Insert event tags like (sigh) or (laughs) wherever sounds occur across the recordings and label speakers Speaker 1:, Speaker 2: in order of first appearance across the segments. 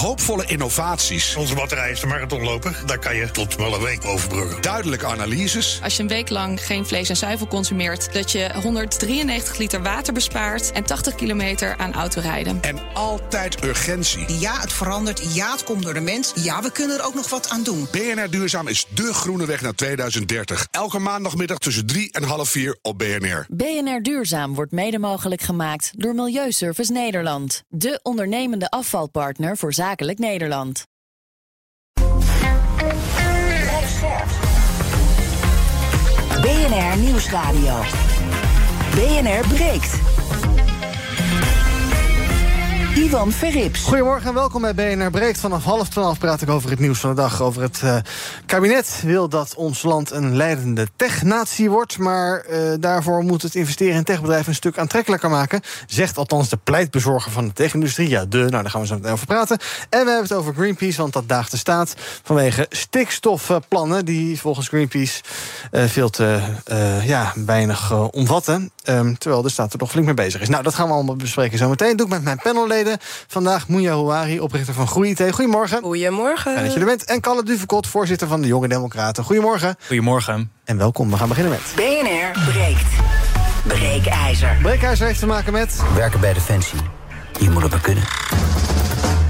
Speaker 1: Hoopvolle innovaties.
Speaker 2: Onze batterij is de marathonloper. Daar kan je tot wel een week overbruggen.
Speaker 1: Duidelijke analyses.
Speaker 3: Als je een week lang geen vlees en zuivel consumeert, dat je 193 liter water bespaart en 80 kilometer aan autorijden.
Speaker 1: En altijd urgentie.
Speaker 4: Ja, het verandert. Ja, het komt door de mens. Ja, we kunnen er ook nog wat aan doen.
Speaker 1: BNR Duurzaam is de groene weg naar 2030. Elke maandagmiddag tussen 3 en half 4 op BNR.
Speaker 5: BNR Duurzaam wordt mede mogelijk gemaakt door Milieuservice Nederland. De ondernemende afvalpartner voor zakelijk Nederland.
Speaker 6: BNR Nieuwsradio. BNR breekt. Ivan Verrips.
Speaker 7: Goedemorgen en welkom bij BNR Breekt. Vanaf half twaalf praat ik over het nieuws van de dag. Over het uh, kabinet wil dat ons land een leidende technatie wordt. Maar uh, daarvoor moet het investeren in techbedrijven een stuk aantrekkelijker maken. Zegt althans de pleitbezorger van de techindustrie. Ja, de, nou daar gaan we zo meteen over praten. En we hebben het over Greenpeace, want dat daagt de staat. Vanwege stikstofplannen die volgens Greenpeace uh, veel te ja, weinig omvatten. Um, terwijl de staat er nog flink mee bezig is. Nou, dat gaan we allemaal bespreken zo meteen. Doe ik met mijn panelleden. Vandaag Moenja Houari, oprichter van GroeiIT. Goedemorgen.
Speaker 8: Goedemorgen.
Speaker 7: Fijn dat je er bent. En Kalle Duvekot, voorzitter van de Jonge Democraten. Goedemorgen.
Speaker 9: Goedemorgen.
Speaker 7: En welkom. We gaan beginnen met...
Speaker 6: BNR breekt. Breekijzer.
Speaker 7: Breekijzer heeft te maken met...
Speaker 10: Werken bij Defensie. Je moet het maar kunnen.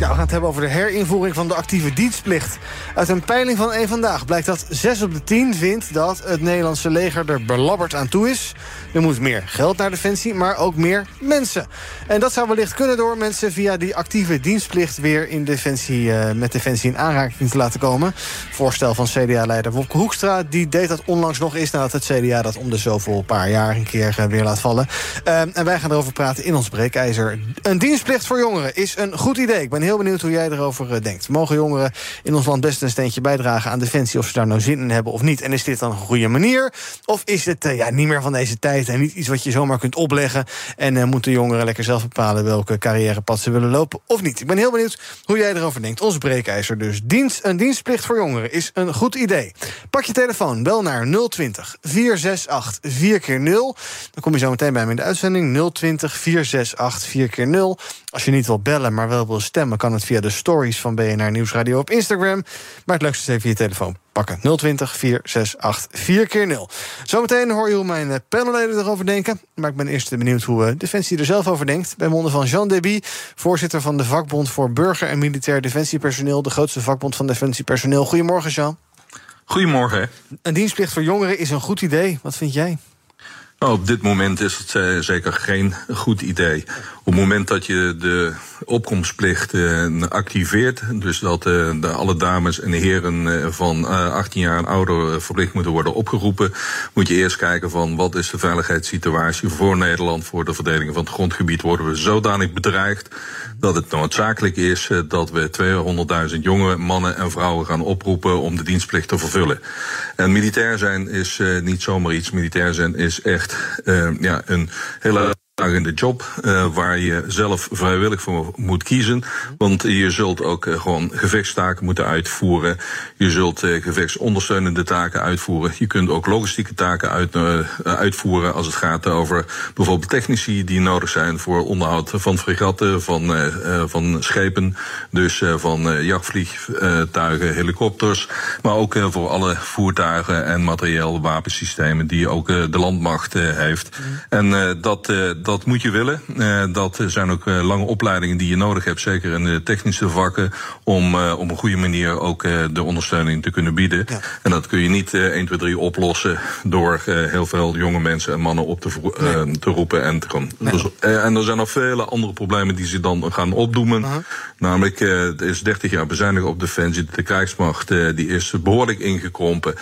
Speaker 7: Ja, we gaan het hebben over de herinvoering van de actieve dienstplicht. Uit een peiling van één vandaag blijkt dat 6 op de 10 vindt dat het Nederlandse leger er belabberd aan toe is. Er moet meer geld naar Defensie, maar ook meer mensen. En dat zou wellicht kunnen door mensen via die actieve dienstplicht weer in Defensie, uh, met Defensie in aanraking te laten komen. Voorstel van CDA-leider Wopke Hoekstra, die deed dat onlangs nog eens nadat het CDA dat om de zoveel paar jaar een keer uh, weer laat vallen. Uh, en wij gaan erover praten in ons breekijzer. Een dienstplicht voor jongeren is een goed idee. Ik ben heel benieuwd hoe jij erover uh, denkt. Mogen jongeren in ons land best een steentje bijdragen aan Defensie... of ze daar nou zin in hebben of niet? En is dit dan een goede manier? Of is het uh, ja, niet meer van deze tijd en niet iets wat je zomaar kunt opleggen... en uh, moeten jongeren lekker zelf bepalen welke carrièrepad ze willen lopen of niet? Ik ben heel benieuwd hoe jij erover denkt. Ons breekijzer dus. Dienst, een dienstplicht voor jongeren is een goed idee. Pak je telefoon, bel naar 020 468 4 keer 0 Dan kom je zo meteen bij me in de uitzending. 020 468 4 keer 0 Als je niet wil bellen, maar wel wil stemmen... kan het via de stories van BNR Nieuwsradio op Instagram. Maar het leukste is even je telefoon pakken. 020 468 4 keer 0 Zometeen hoor je hoe mijn panelleden erover denken. Maar ik ben eerst benieuwd hoe Defensie er zelf over denkt. Bij monden van Jean Deby, voorzitter van de vakbond... voor burger- en militair defensiepersoneel... de grootste vakbond van defensiepersoneel. Goedemorgen, Jean.
Speaker 11: Goedemorgen.
Speaker 7: Een dienstplicht voor jongeren is een goed idee. Wat vind jij?
Speaker 11: Nou, op dit moment is het uh, zeker geen goed idee. Op het moment dat je de opkomstplicht uh, activeert, dus dat de, alle dames en heren van 18 jaar en ouder verplicht moeten worden opgeroepen, moet je eerst kijken van wat is de veiligheidssituatie voor Nederland, voor de verdeling van het grondgebied. Worden we zodanig bedreigd dat het noodzakelijk is dat we 200.000 jonge mannen en vrouwen gaan oproepen om de dienstplicht te vervullen. En militair zijn is niet zomaar iets. Militair zijn is echt ja, een hele de job uh, waar je zelf vrijwillig voor moet kiezen. Want je zult ook uh, gewoon gevechtstaken moeten uitvoeren. Je zult uh, gevechtsondersteunende taken uitvoeren. Je kunt ook logistieke taken uit, uitvoeren als het gaat over bijvoorbeeld technici die nodig zijn voor onderhoud van fregatten, van, van schepen, dus van jachtvliegtuigen, helikopters, maar ook voor alle voertuigen en materieel wapensystemen die ook de landmacht heeft. Mm. En dat, dat moet je willen. Uh, dat zijn ook uh, lange opleidingen die je nodig hebt, zeker in de technische vakken, om uh, op een goede manier ook de ondersteuning te kunnen bieden. Ja. En dat kun je niet 1, 2, 3 oplossen door heel veel jonge mensen en mannen op te, nee. te roepen en te gaan. Nee. Dus, en er zijn nog vele andere problemen die ze dan gaan opdoemen. -huh. Namelijk, er is 30 jaar bezuinigd op Defensie. De krijgsmacht die is behoorlijk ingekrompen.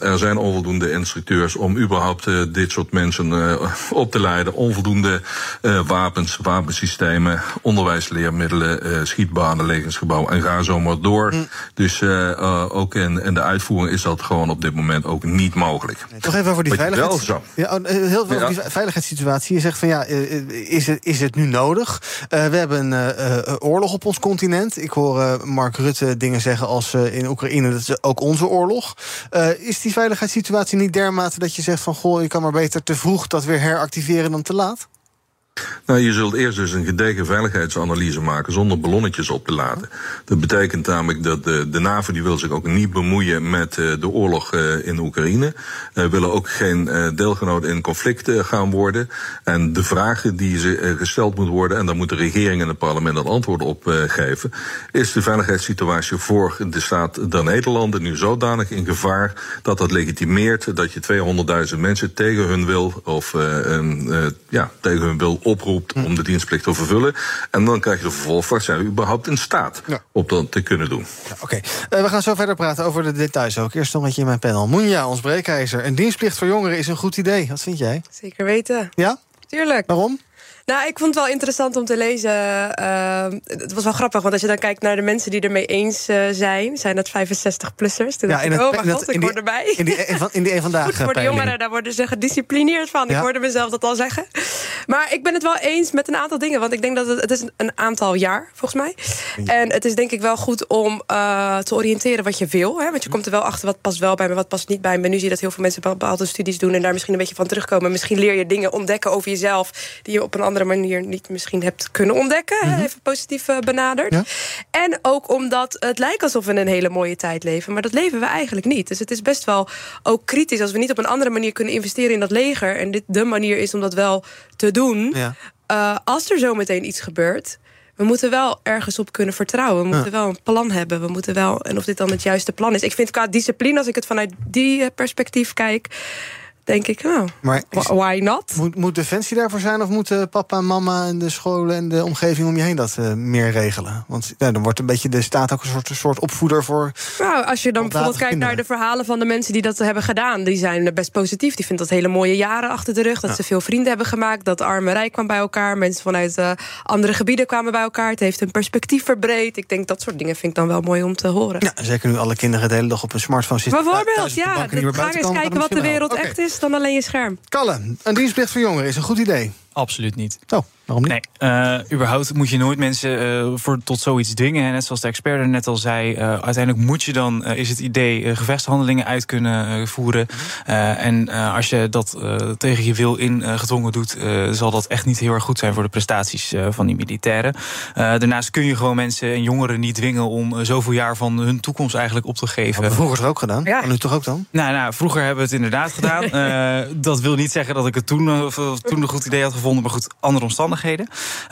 Speaker 11: er zijn onvoldoende instructeurs om überhaupt dit soort mensen op te leiden. Onvoldoende uh, wapens, wapensystemen, onderwijsleermiddelen, uh, schietbanen, legensgebouw en ga zo maar door. Mm. Dus uh, ook in, in de uitvoering is dat gewoon op dit moment ook niet mogelijk.
Speaker 7: Nee, toch even over die veiligheids... Ja, heel veel ja. over die veiligheidssituatie. Je zegt van ja, is het, is het nu nodig? we hebben een oorlog op ons continent. Ik hoor Mark Rutte dingen zeggen als in Oekraïne, dat is ook onze oorlog. is die veiligheidssituatie niet dermate dat je zegt van goh, je kan maar beter te vroeg dat weer heractiveren dan te laat? love.
Speaker 11: Nou, je zult eerst dus een gedegen veiligheidsanalyse maken zonder ballonnetjes op te laden. Dat betekent namelijk dat de, de NAVO die wil zich ook niet bemoeien met uh, de oorlog uh, in Oekraïne. Uh, willen ook geen uh, deelgenoot in conflict gaan worden. En de vragen die ze gesteld moeten worden, en daar moet de regering en het parlement een antwoord op geven, is de veiligheidssituatie voor de staat der Nederlanden nu zodanig in gevaar dat dat legitimeert dat je 200.000 mensen tegen hun wil of ja, tegen hun wil oproept om de dienstplicht te vervullen. En dan krijg je de vervolgvraag: zijn we überhaupt in staat ja. om dat te kunnen doen?
Speaker 7: Ja, Oké, okay. uh, we gaan zo verder praten over de details ook. Eerst nog een beetje in mijn panel. Moenja, ons breekijzer. Een dienstplicht voor jongeren is een goed idee. Wat vind jij?
Speaker 8: Zeker weten.
Speaker 7: Ja?
Speaker 8: Tuurlijk.
Speaker 7: Waarom?
Speaker 8: Nou, ik vond het wel interessant om te lezen. Uh, het was wel grappig, want als je dan kijkt naar de mensen die ermee eens uh, zijn, zijn dat 65-plussers.
Speaker 7: Ja, in
Speaker 8: het,
Speaker 7: oh,
Speaker 8: mijn god, ik hoor erbij.
Speaker 7: In die, in die een (laughs) vandaag.
Speaker 8: Goed voor de jongeren, daar worden ze gedisciplineerd van. Ja. Ik hoorde mezelf dat al zeggen. Maar ik ben het wel eens met een aantal dingen. Want ik denk dat het, het is een aantal jaar, volgens mij. En het is denk ik wel goed om uh, te oriënteren wat je wil. Hè? Want je komt er wel achter wat past wel bij me, wat past niet bij me. Nu zie je dat heel veel mensen bepaalde studies doen en daar misschien een beetje van terugkomen. Misschien leer je dingen ontdekken over jezelf die je op een andere manier niet misschien hebt kunnen ontdekken. Mm -hmm. Even positief uh, benaderd. Ja. En ook omdat het lijkt alsof we een hele mooie tijd leven. Maar dat leven we eigenlijk niet. Dus het is best wel ook kritisch als we niet op een andere manier kunnen investeren in dat leger. En dit de manier is om dat wel te doen. Ja. Uh, als er zo meteen iets gebeurt. We moeten wel ergens op kunnen vertrouwen. We moeten ja. wel een plan hebben. We moeten wel, en of dit dan het juiste plan is. Ik vind qua discipline, als ik het vanuit die perspectief kijk denk ik, nou,
Speaker 7: maar
Speaker 8: why not?
Speaker 7: Moet, moet Defensie daarvoor zijn of moeten papa en mama en de scholen en de omgeving om je heen dat uh, meer regelen? Want dan wordt een beetje de staat ook een soort, een soort opvoeder voor.
Speaker 8: Nou, als je dan bijvoorbeeld kijkt
Speaker 7: kinderen.
Speaker 8: naar de verhalen van de mensen die dat hebben gedaan, die zijn best positief. Die vinden dat hele mooie jaren achter de rug. Dat ja. ze veel vrienden hebben gemaakt. Dat arme rijk kwam bij elkaar. Mensen vanuit uh, andere gebieden kwamen bij elkaar. Het heeft hun perspectief verbreed. Ik denk dat soort dingen vind ik dan wel mooi om te horen.
Speaker 7: Ja, zeker nu alle kinderen de hele dag op een smartphone zitten.
Speaker 8: Bijvoorbeeld, ja. Ga eens kijken wat de wereld
Speaker 7: okay.
Speaker 8: echt is dan alleen je scherm.
Speaker 7: Kalle, een dienstplicht voor jongeren is een goed idee.
Speaker 9: Absoluut niet.
Speaker 7: Oh, waarom niet?
Speaker 9: Nee, uh, überhaupt moet je nooit mensen uh, voor, tot zoiets dwingen. En net zoals de expert er net al zei, uh, uiteindelijk moet je dan, is het idee, gevechtshandelingen uit kunnen voeren. en als je dat tegen je wil ingedwongen doet, zal dat echt niet heel erg goed zijn voor de prestaties van die militairen. daarnaast kun je gewoon mensen en jongeren niet dwingen om zoveel jaar van hun toekomst eigenlijk op te geven.
Speaker 7: Dat vroeger ook gedaan.
Speaker 8: Ja.
Speaker 7: En nu toch ook dan?
Speaker 9: Nou, nou, vroeger hebben we het inderdaad gedaan. (laughs) dat wil niet zeggen dat ik het toen, of, toen een goed idee had gevonden, maar goed, andere omstandigheden.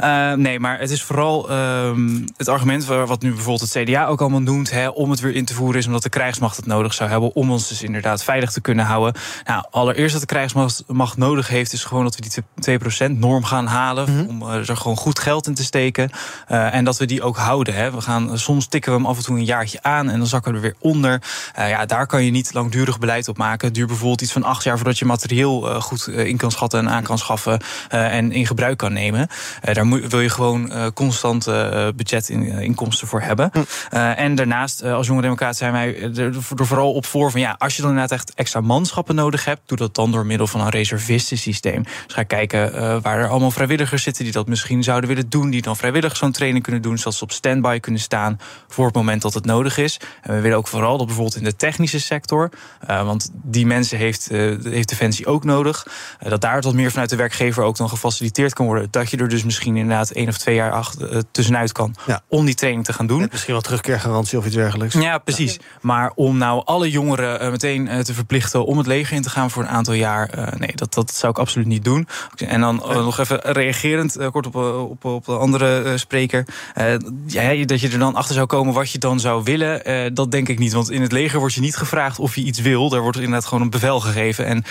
Speaker 9: Uh, nee, maar het is vooral uh, het argument wat nu bijvoorbeeld het CDA ook allemaal noemt, hè, om het weer in te voeren, is omdat de krijgsmacht het nodig zou hebben om ons dus inderdaad veilig te kunnen houden. Nou, allereerst dat de krijgsmacht nodig heeft, is gewoon dat we die 2% norm gaan halen, mm -hmm. om uh, er gewoon goed geld in te steken. Uh, en dat we die ook houden. Hè. We gaan, soms tikken we hem af en toe een jaartje aan en dan zakken we er weer onder. Uh, ja, daar kan je niet langdurig beleid op maken. Het duurt bijvoorbeeld iets van acht jaar voordat je materieel goed in kan schatten en aan kan schaffen en in gebruik kan nemen. Uh, daar moet, wil je gewoon uh, constante uh, budgetinkomsten voor hebben. Hm. en daarnaast, als jonge democraat zijn wij er, er vooral op voor van ja, als je dan inderdaad echt extra manschappen nodig hebt, doe dat dan door middel van een reservistensysteem. Dus ga kijken waar er allemaal vrijwilligers zitten die dat misschien zouden willen doen, die dan vrijwillig zo'n training kunnen doen, zodat ze op standby kunnen staan voor het moment dat het nodig is. En we willen ook vooral dat bijvoorbeeld in de technische sector, want die mensen heeft, heeft Defensie ook nodig, dat daar wat meer vanuit de werkgever ook dan gefaciliteerd kan worden. Dat je er dus misschien inderdaad één of twee jaar achter, uh, tussenuit kan.
Speaker 7: Ja.
Speaker 9: Om die training te gaan doen.
Speaker 7: Met misschien wel terugkeergarantie of iets dergelijks.
Speaker 9: Ja, precies. Ja. Maar om nou alle jongeren uh, meteen uh, te verplichten om het leger in te gaan voor een aantal jaar. nee, dat, dat zou ik absoluut niet doen. En dan nog even reagerend, kort op, op, op de andere spreker. ja, dat je er dan achter zou komen wat je dan zou willen. dat denk ik niet. Want in het leger wordt je niet gevraagd of je iets wil. Daar wordt inderdaad gewoon een bevel gegeven. En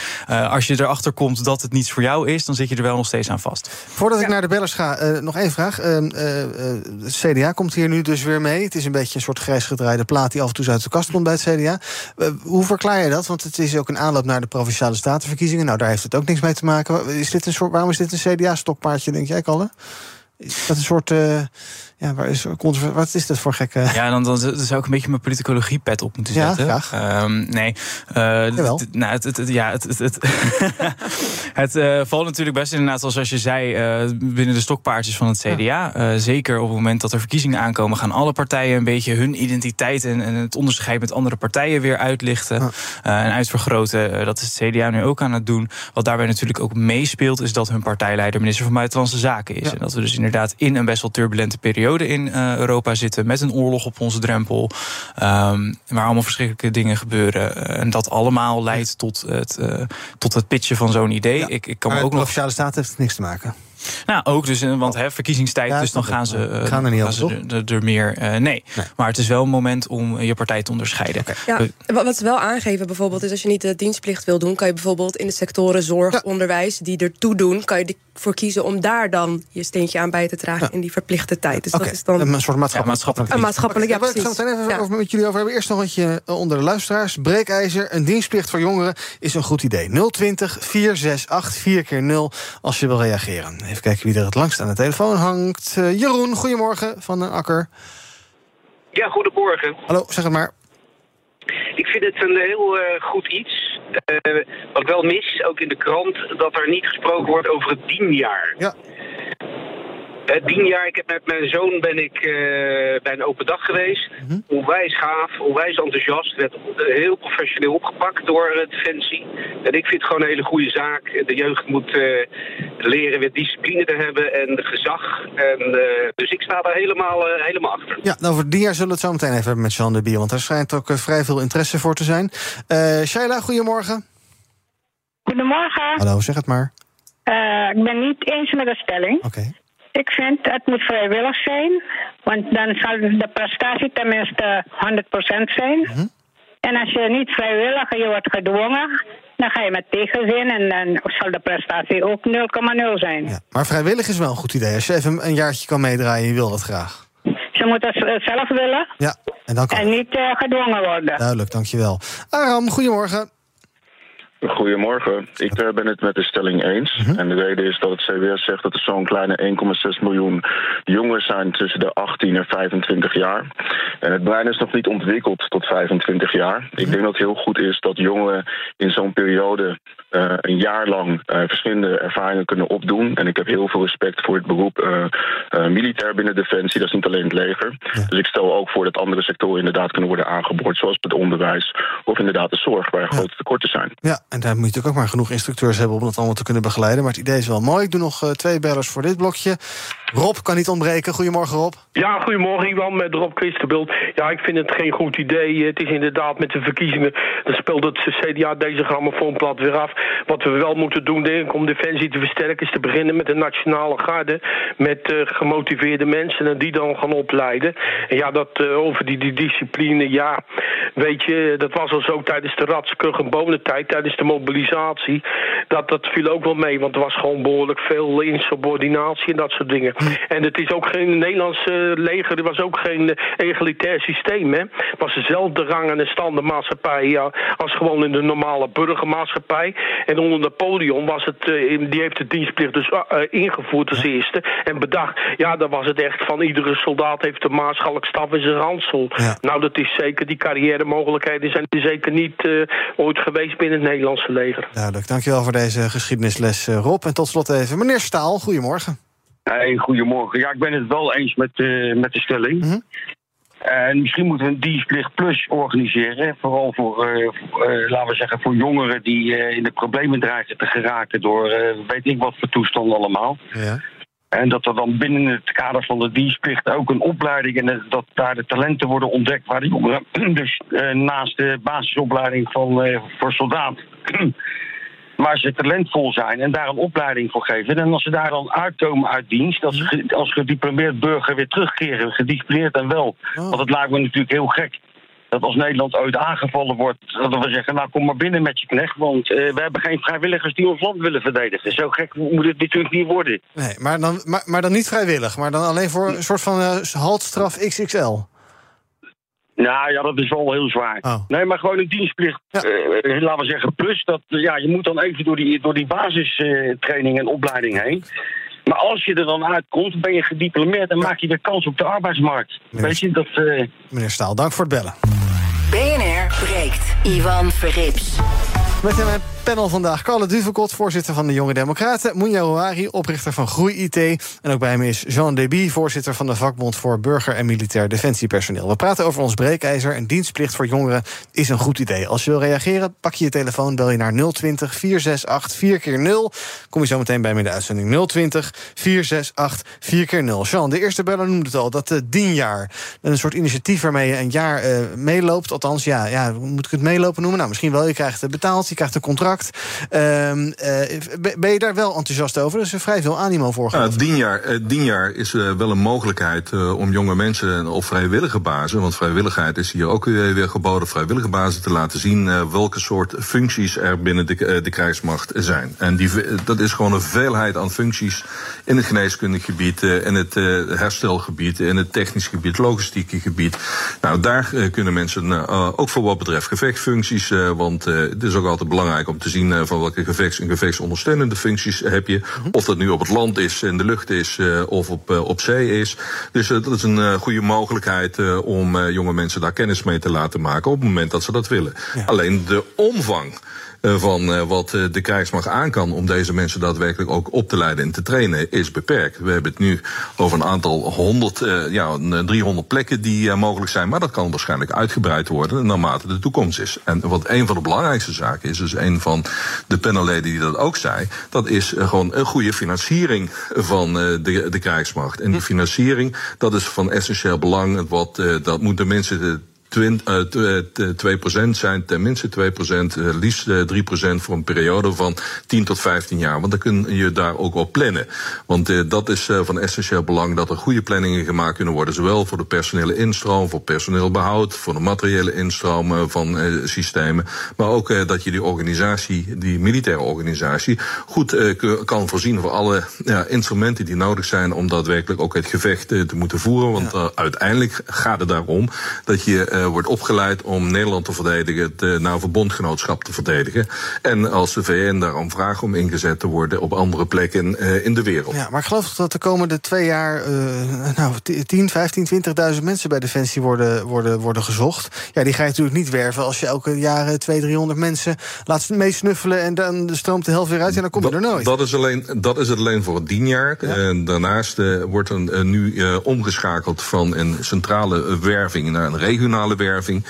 Speaker 9: als je erachter komt dat het niets voor jou is, dan zit je er wel nog steeds aan vast.
Speaker 7: Voordat ik naar de bellers ga, uh, nog één vraag. Uh, uh, het CDA komt hier nu dus weer mee. Het is een beetje een soort grijs gedraaide plaat die af en toe uit de kast komt bij het CDA. hoe verklaar je dat? Want het is ook een aanloop naar de provinciale statenverkiezingen. Nou, daar heeft het ook niks mee te maken. Is dit een soort, waarom is dit een CDA-stokpaardje, denk jij, Kalle? Is dat een soort Ja, waar is, wat is dat voor gekke...
Speaker 9: Ja, dan, dan zou ik een beetje mijn politicologie pet op moeten
Speaker 7: Ja,
Speaker 9: zetten.
Speaker 7: graag.
Speaker 9: Ehm, nee.
Speaker 7: Jawel.
Speaker 9: d- nou, het, het, het- ja, het, het, het, (laughs) het eh, valt natuurlijk best inderdaad, zoals als je zei, eh, binnen de stokpaardjes van het CDA. Zeker op het moment dat er verkiezingen aankomen, gaan alle partijen een beetje hun identiteit en, en het onderscheid met andere partijen weer uitlichten en uitvergroten. Dat is het CDA nu ook aan het doen. Wat daarbij natuurlijk ook meespeelt, is dat hun partijleider minister van Buitenlandse Zaken is. En dat we dus inderdaad in een best wel turbulente periode in eh, Europa zitten. Met een oorlog op onze drempel. ehm, waar allemaal verschrikkelijke dingen gebeuren. Eh, en dat allemaal leidt tot het, eh, tot het pitchen van zo'n idee. Ik, ik kan
Speaker 7: Maar
Speaker 9: ook
Speaker 7: met
Speaker 9: nog.
Speaker 7: Provinciale Staten heeft het niks te maken.
Speaker 9: Nou, ook dus, want hè, verkiezingstijd,
Speaker 7: Ja,
Speaker 9: dus dan gaan ze, eh,
Speaker 7: gaan er niet
Speaker 9: gaan ze er, er- er meer. eh, nee. maar het is wel een moment om je partij te onderscheiden.
Speaker 8: Ja, wat ze wel aangeven bijvoorbeeld is als je niet de dienstplicht wil doen, kan je bijvoorbeeld in de sectoren zorg, onderwijs die ertoe doen, kan je ervoor kiezen om daar dan je steentje aan bij te dragen in die verplichte tijd. Dus dat is dan
Speaker 7: Een soort maatschappelijk.
Speaker 9: maatschappelijk
Speaker 8: Een maatschappelijk, ja,
Speaker 7: wil ik
Speaker 8: precies.
Speaker 7: zo meteen even
Speaker 8: Ja.
Speaker 7: met jullie over hebben. Eerst nog een beetje eh, onder de luisteraars. Breekijzer, een dienstplicht voor jongeren is een goed idee. 020 468 4 keer 0 als je wil reageren. Even kijken wie er het langst aan de telefoon hangt. Eh, Jeroen, goedemorgen van den Akker.
Speaker 12: Ja, goedemorgen.
Speaker 7: Hallo, zeg het maar.
Speaker 12: Ik vind het een heel eh, goed iets. Eh, wat wel mis, ook in de krant, dat er niet gesproken wordt over het dienjaar.
Speaker 7: Ja.
Speaker 12: Het dienjaar, ik heb met mijn zoon ben ik eh, bij een open dag geweest. Onwijs gaaf, onwijs enthousiast. Werd eh, heel professioneel opgepakt door eh, Defensie. En ik vind het gewoon een hele goede zaak. De jeugd moet eh, leren weer discipline te hebben en gezag. En, eh, dus ik sta daar helemaal, eh, helemaal achter.
Speaker 7: Ja, nou, voor die jaar zullen we het zo meteen even hebben met Jean de Bier. Want daar schijnt ook eh, vrij veel interesse voor te zijn. Eh Shaila, goedemorgen.
Speaker 13: Goedemorgen.
Speaker 7: Hallo, zeg het maar.
Speaker 13: Eh, ik ben niet eens met de stelling.
Speaker 7: Oké.
Speaker 13: Ik vind het moet vrijwillig zijn, want dan zal de prestatie tenminste 100% zijn.
Speaker 7: Mhm.
Speaker 13: En als je niet vrijwillig en je wordt gedwongen, dan ga je met tegenzin en dan zal de prestatie ook 0,0 zijn.
Speaker 7: Maar vrijwillig is wel een goed idee. Als je even een jaartje kan meedraaien en je wil dat graag.
Speaker 13: Ze moeten het zelf willen
Speaker 7: Ja, en dan kan
Speaker 13: en niet eh, gedwongen worden.
Speaker 7: Duidelijk, dankjewel. Aram, goedemorgen.
Speaker 14: Goedemorgen. Ik eh, ben het met de stelling eens. En de reden is dat het CBS zegt dat er zo'n kleine 1,6 miljoen jongeren zijn tussen de 18 en 25 jaar. En het brein is nog niet ontwikkeld tot 25 jaar. Ik denk dat het heel goed is dat jongeren in zo'n periode eh, een jaar lang eh, verschillende ervaringen kunnen opdoen. En ik heb heel veel respect voor het beroep militair binnen Defensie. Dat is niet alleen het leger. Dus ik stel ook voor dat andere sectoren inderdaad kunnen worden aangeboord. Zoals het onderwijs of inderdaad de zorg, waar grote tekorten zijn.
Speaker 7: Ja, en daar moet je natuurlijk ook maar genoeg instructeurs hebben om dat allemaal te kunnen begeleiden. Maar het idee is wel mooi. Ik doe nog eh, twee bellers voor dit blokje. Rob kan niet ontbreken. Goedemorgen, Rob.
Speaker 15: Ja, goedemorgen Iwan, met Rob Christenbult. Ja, ik vind het geen goed idee. Het is inderdaad met de verkiezingen, dan speelt het CDA deze grammofoonplat weer af. Wat we wel moeten doen, denk ik, om Defensie te versterken... is te beginnen met een nationale garde, met eh, gemotiveerde mensen... en die dan gaan opleiden. En ja, dat eh, over die, discipline, ja, weet je... dat was al zo tijdens de Ratskug en bonentijd, tijdens de mobilisatie... Dat, dat viel ook wel mee, want er was gewoon behoorlijk veel insubordinatie en dat soort dingen. En het is ook geen Nederlandse leger, er was ook geen eh, egalitair systeem. Hè. Het was dezelfde rang en standaardmaatschappij ja, als gewoon in de normale burgermaatschappij. En onder Napoleon was het, eh, die heeft de dienstplicht dus eh, ingevoerd als eerste. En bedacht, ja, dan was het echt van iedere soldaat heeft de staf in zijn ransel. Nou, dat is zeker, die carrière mogelijkheden zijn er zeker niet ooit geweest binnen het Nederlandse leger.
Speaker 7: Duidelijk. Dankjewel voor deze geschiedenisles, eh, Rob. En tot slot even meneer Staal. Goedemorgen.
Speaker 16: Hey, goedemorgen. Ja, ik ben het wel eens met, eh, met de stelling. En misschien moeten we een dienstplicht plus organiseren. Vooral voor, eh, laten we zeggen, voor jongeren die eh, in de problemen dreigen te geraken door eh, weet ik wat voor toestanden allemaal.
Speaker 7: Ja.
Speaker 16: En dat er dan binnen het kader van de dienstplicht ook een opleiding en dat daar de talenten worden ontdekt waar de jongeren (clears throat) dus eh, naast de basisopleiding van, eh, voor soldaat (clears throat) waar ze talentvol zijn en daar een opleiding voor geven. En als ze daar dan uitkomen uit dienst, dat ze ge- als gediplomeerd burger weer terugkeren, gedisciplineerd en wel. Want het lijkt me natuurlijk heel gek. Dat als Nederland ooit aangevallen wordt, dat we zeggen, nou kom maar binnen met je knecht, want eh, we hebben geen vrijwilligers die ons land willen verdedigen. Zo gek moet het natuurlijk niet worden.
Speaker 7: Nee, maar dan, maar, maar dan niet vrijwillig. Maar dan alleen voor een soort van eh, haltstraf XXL.
Speaker 16: Nou ja, dat is wel heel zwaar. Nee, maar gewoon een dienstplicht, eh, laten we zeggen, plus dat, ja, je moet dan even door die, door die basistraining en opleiding heen. Maar als je er dan uitkomt, ben je gediplomeerd en maak je weer kans op de arbeidsmarkt. Weet je, dat... eh,
Speaker 7: Meneer Staal, dank voor het bellen.
Speaker 6: BNR breekt. Ivan Verrips.
Speaker 7: Met mijn panel vandaag Carle Duvekot, voorzitter van de Jonge Democraten. Moenja Ouari, oprichter van Groei IT. En ook bij me is Jean Deby, voorzitter van de vakbond voor burger- en militair defensiepersoneel. We praten over ons breekijzer en dienstplicht voor jongeren is een goed idee. Als je wil reageren, pak je je telefoon, bel je naar 020 468 4 keer 0 Kom je zo meteen bij me in de uitzending 020 468 4 keer 0 Jean, de eerste beller noemde het al, dat uh, dienjaar. Een soort initiatief waarmee je een jaar uh, meeloopt. Althans, ja, ja, moet ik het meelopen noemen? Nou, misschien wel. Je krijgt betaald, je krijgt een contract. Uh, ben je daar wel enthousiast over? Er is er vrij veel animo voor.
Speaker 11: Ja, dienjaar, dienjaar is wel een mogelijkheid om jonge mensen op vrijwillige basis, want vrijwilligheid is hier ook weer geboden, vrijwillige basis te laten zien welke soort functies er binnen de, de krijgsmacht zijn. En die, dat is gewoon een veelheid aan functies in het geneeskundig gebied, in het herstelgebied, in het technisch gebied, logistieke gebied. Nou, daar kunnen mensen ook voor wat betreft gevechtfuncties, want het is ook altijd belangrijk om te zien uh, van welke gevechts- en gevechtsondersteunende functies heb je. Of dat nu op het land is, in de lucht is uh, of op, uh, op zee is. Dus dat is een goede mogelijkheid om jonge mensen daar kennis mee te laten maken op het moment dat ze dat willen. Ja. Alleen de omvang van wat de krijgsmacht aan kan om deze mensen daadwerkelijk ook op te leiden en te trainen, is beperkt. We hebben het nu over een aantal honderd, ja, 300 plekken die mogelijk zijn, maar dat kan waarschijnlijk uitgebreid worden naarmate de toekomst is. En wat een van de belangrijkste zaken is, dus een van de panelleden die dat ook zei, dat is gewoon een goede financiering van de, de krijgsmacht. En die financiering, dat is van essentieel belang. Wat, dat moeten mensen 2% zijn, tenminste 2%, liefst 3% voor een periode van 10 tot 15 jaar. Want dan kun je daar ook op plannen. Want dat is van essentieel belang dat er goede planningen gemaakt kunnen worden. Zowel voor de personele instroom, voor personeelbehoud, voor de materiële instroom van systemen. Maar ook dat je die organisatie, die militaire organisatie, goed kan voorzien voor alle ja, instrumenten die nodig zijn om daadwerkelijk ook het gevecht te moeten voeren. Want ja. uiteindelijk gaat het daarom dat je wordt opgeleid om Nederland te verdedigen, het uh, NAVO-bondgenootschap te verdedigen. En als de VN daarom vraagt om ingezet te worden op andere plekken uh, in de wereld.
Speaker 7: Ja, maar ik geloof dat de komende twee jaar nou, 10, 15, 20.000 mensen bij Defensie worden, worden, worden gezocht. Ja, die ga je natuurlijk niet werven als je elke jaar 200, 300 mensen laat meesnuffelen en dan stroomt de helft weer uit en dan kom je
Speaker 11: dat,
Speaker 7: er nooit.
Speaker 11: Dat is, alleen, dat is het alleen voor het dienjaar. Ja. En daarnaast wordt er nu omgeschakeld van een centrale werving naar een regionale werving.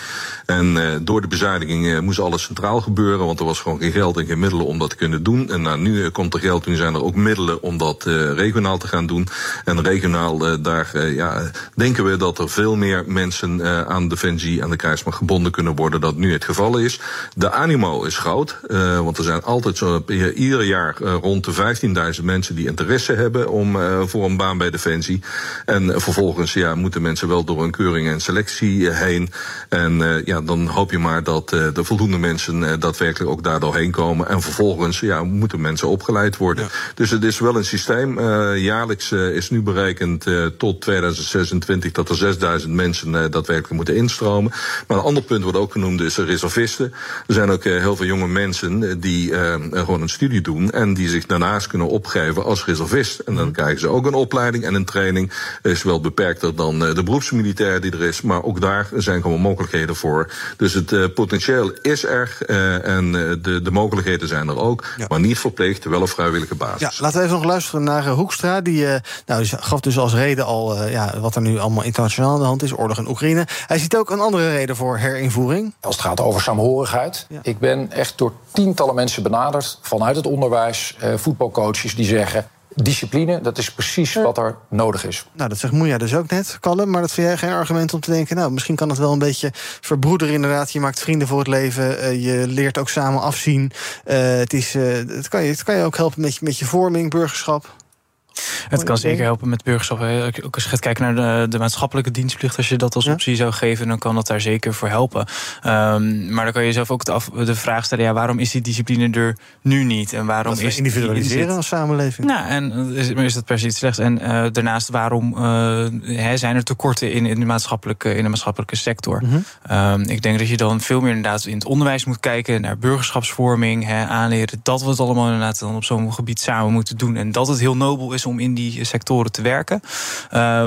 Speaker 11: En uh, door de bezuiniging uh, moest alles centraal gebeuren, want er was gewoon geen geld en geen middelen om dat te kunnen doen. En nou, nu uh, komt er geld, nu zijn er ook middelen om dat regionaal te gaan doen. En regionaal, daar ja, denken we dat er veel meer mensen aan Defensie, aan de krijgsmacht gebonden kunnen worden dan nu het geval is. De animo is groot, want er zijn altijd zo ieder jaar rond de 15.000 mensen die interesse hebben om voor een baan bij Defensie. En vervolgens ja, moeten mensen wel door een keuring en selectie heen. En uh, ja, dan hoop je maar dat uh, de voldoende mensen uh, daadwerkelijk ook daar doorheen komen. En vervolgens ja, moeten mensen opgeleid worden. Ja. Dus het is wel een systeem. jaarlijks is nu berekend tot 2026 dat er 6000 mensen daadwerkelijk moeten instromen. Maar een ander punt wordt ook genoemd is reservisten. Er zijn ook heel veel jonge mensen die gewoon een studie doen. En die zich daarnaast kunnen opgeven als reservist. En dan krijgen ze ook een opleiding en een training. Is wel beperkter dan de beroepsmilitair die er is. Maar ook daar zijn gewoon mogelijkheden voor. Dus het uh, potentieel is er uh, en uh, de, de mogelijkheden zijn er ook. Ja. Maar niet verplicht, wel op vrijwillige basis.
Speaker 7: Ja, laten we even nog luisteren naar Hoekstra. Die, nou, die gaf dus als reden al ja, wat er nu allemaal internationaal aan de hand is. Oorlog in Oekraïne. Hij ziet ook een andere reden voor herinvoering.
Speaker 17: Als het gaat over samenhorigheid. Ja. Ik ben echt door tientallen mensen benaderd vanuit het onderwijs. voetbalcoaches die zeggen... Discipline, dat is precies wat er nodig is.
Speaker 7: Nou, dat zegt Moeja dus ook net, Kalle. Maar dat vind jij geen argument om te denken... nou, misschien kan het wel een beetje verbroederen inderdaad. Je maakt vrienden voor het leven. Uh, je leert ook samen afzien. Uh, het, is, uh, het, kan je, het kan je ook helpen met je, met je vorming, burgerschap.
Speaker 9: Het kan zeker helpen met burgerschap. Ook als je gaat kijken naar de, de maatschappelijke dienstplicht, als je dat als optie zou geven, dan kan dat daar zeker voor helpen. Um, maar dan kan je zelf ook de, af, de, vraag stellen: ja, waarom is die discipline er nu niet? En waarom
Speaker 7: dat
Speaker 9: is
Speaker 7: individualiseren als samenleving?
Speaker 9: Nou, en is, is dat per se iets slechts? En uh, daarnaast, waarom uh, hè, zijn er tekorten in, in, de maatschappelijke, in de maatschappelijke sector? Mm -hmm. um, ik denk dat je dan veel meer inderdaad in het onderwijs moet kijken naar burgerschapsvorming, hè, aanleren dat we het allemaal inderdaad dan op zo'n gebied samen moeten doen. En dat het heel nobel is is om in die sectoren te werken. Uh,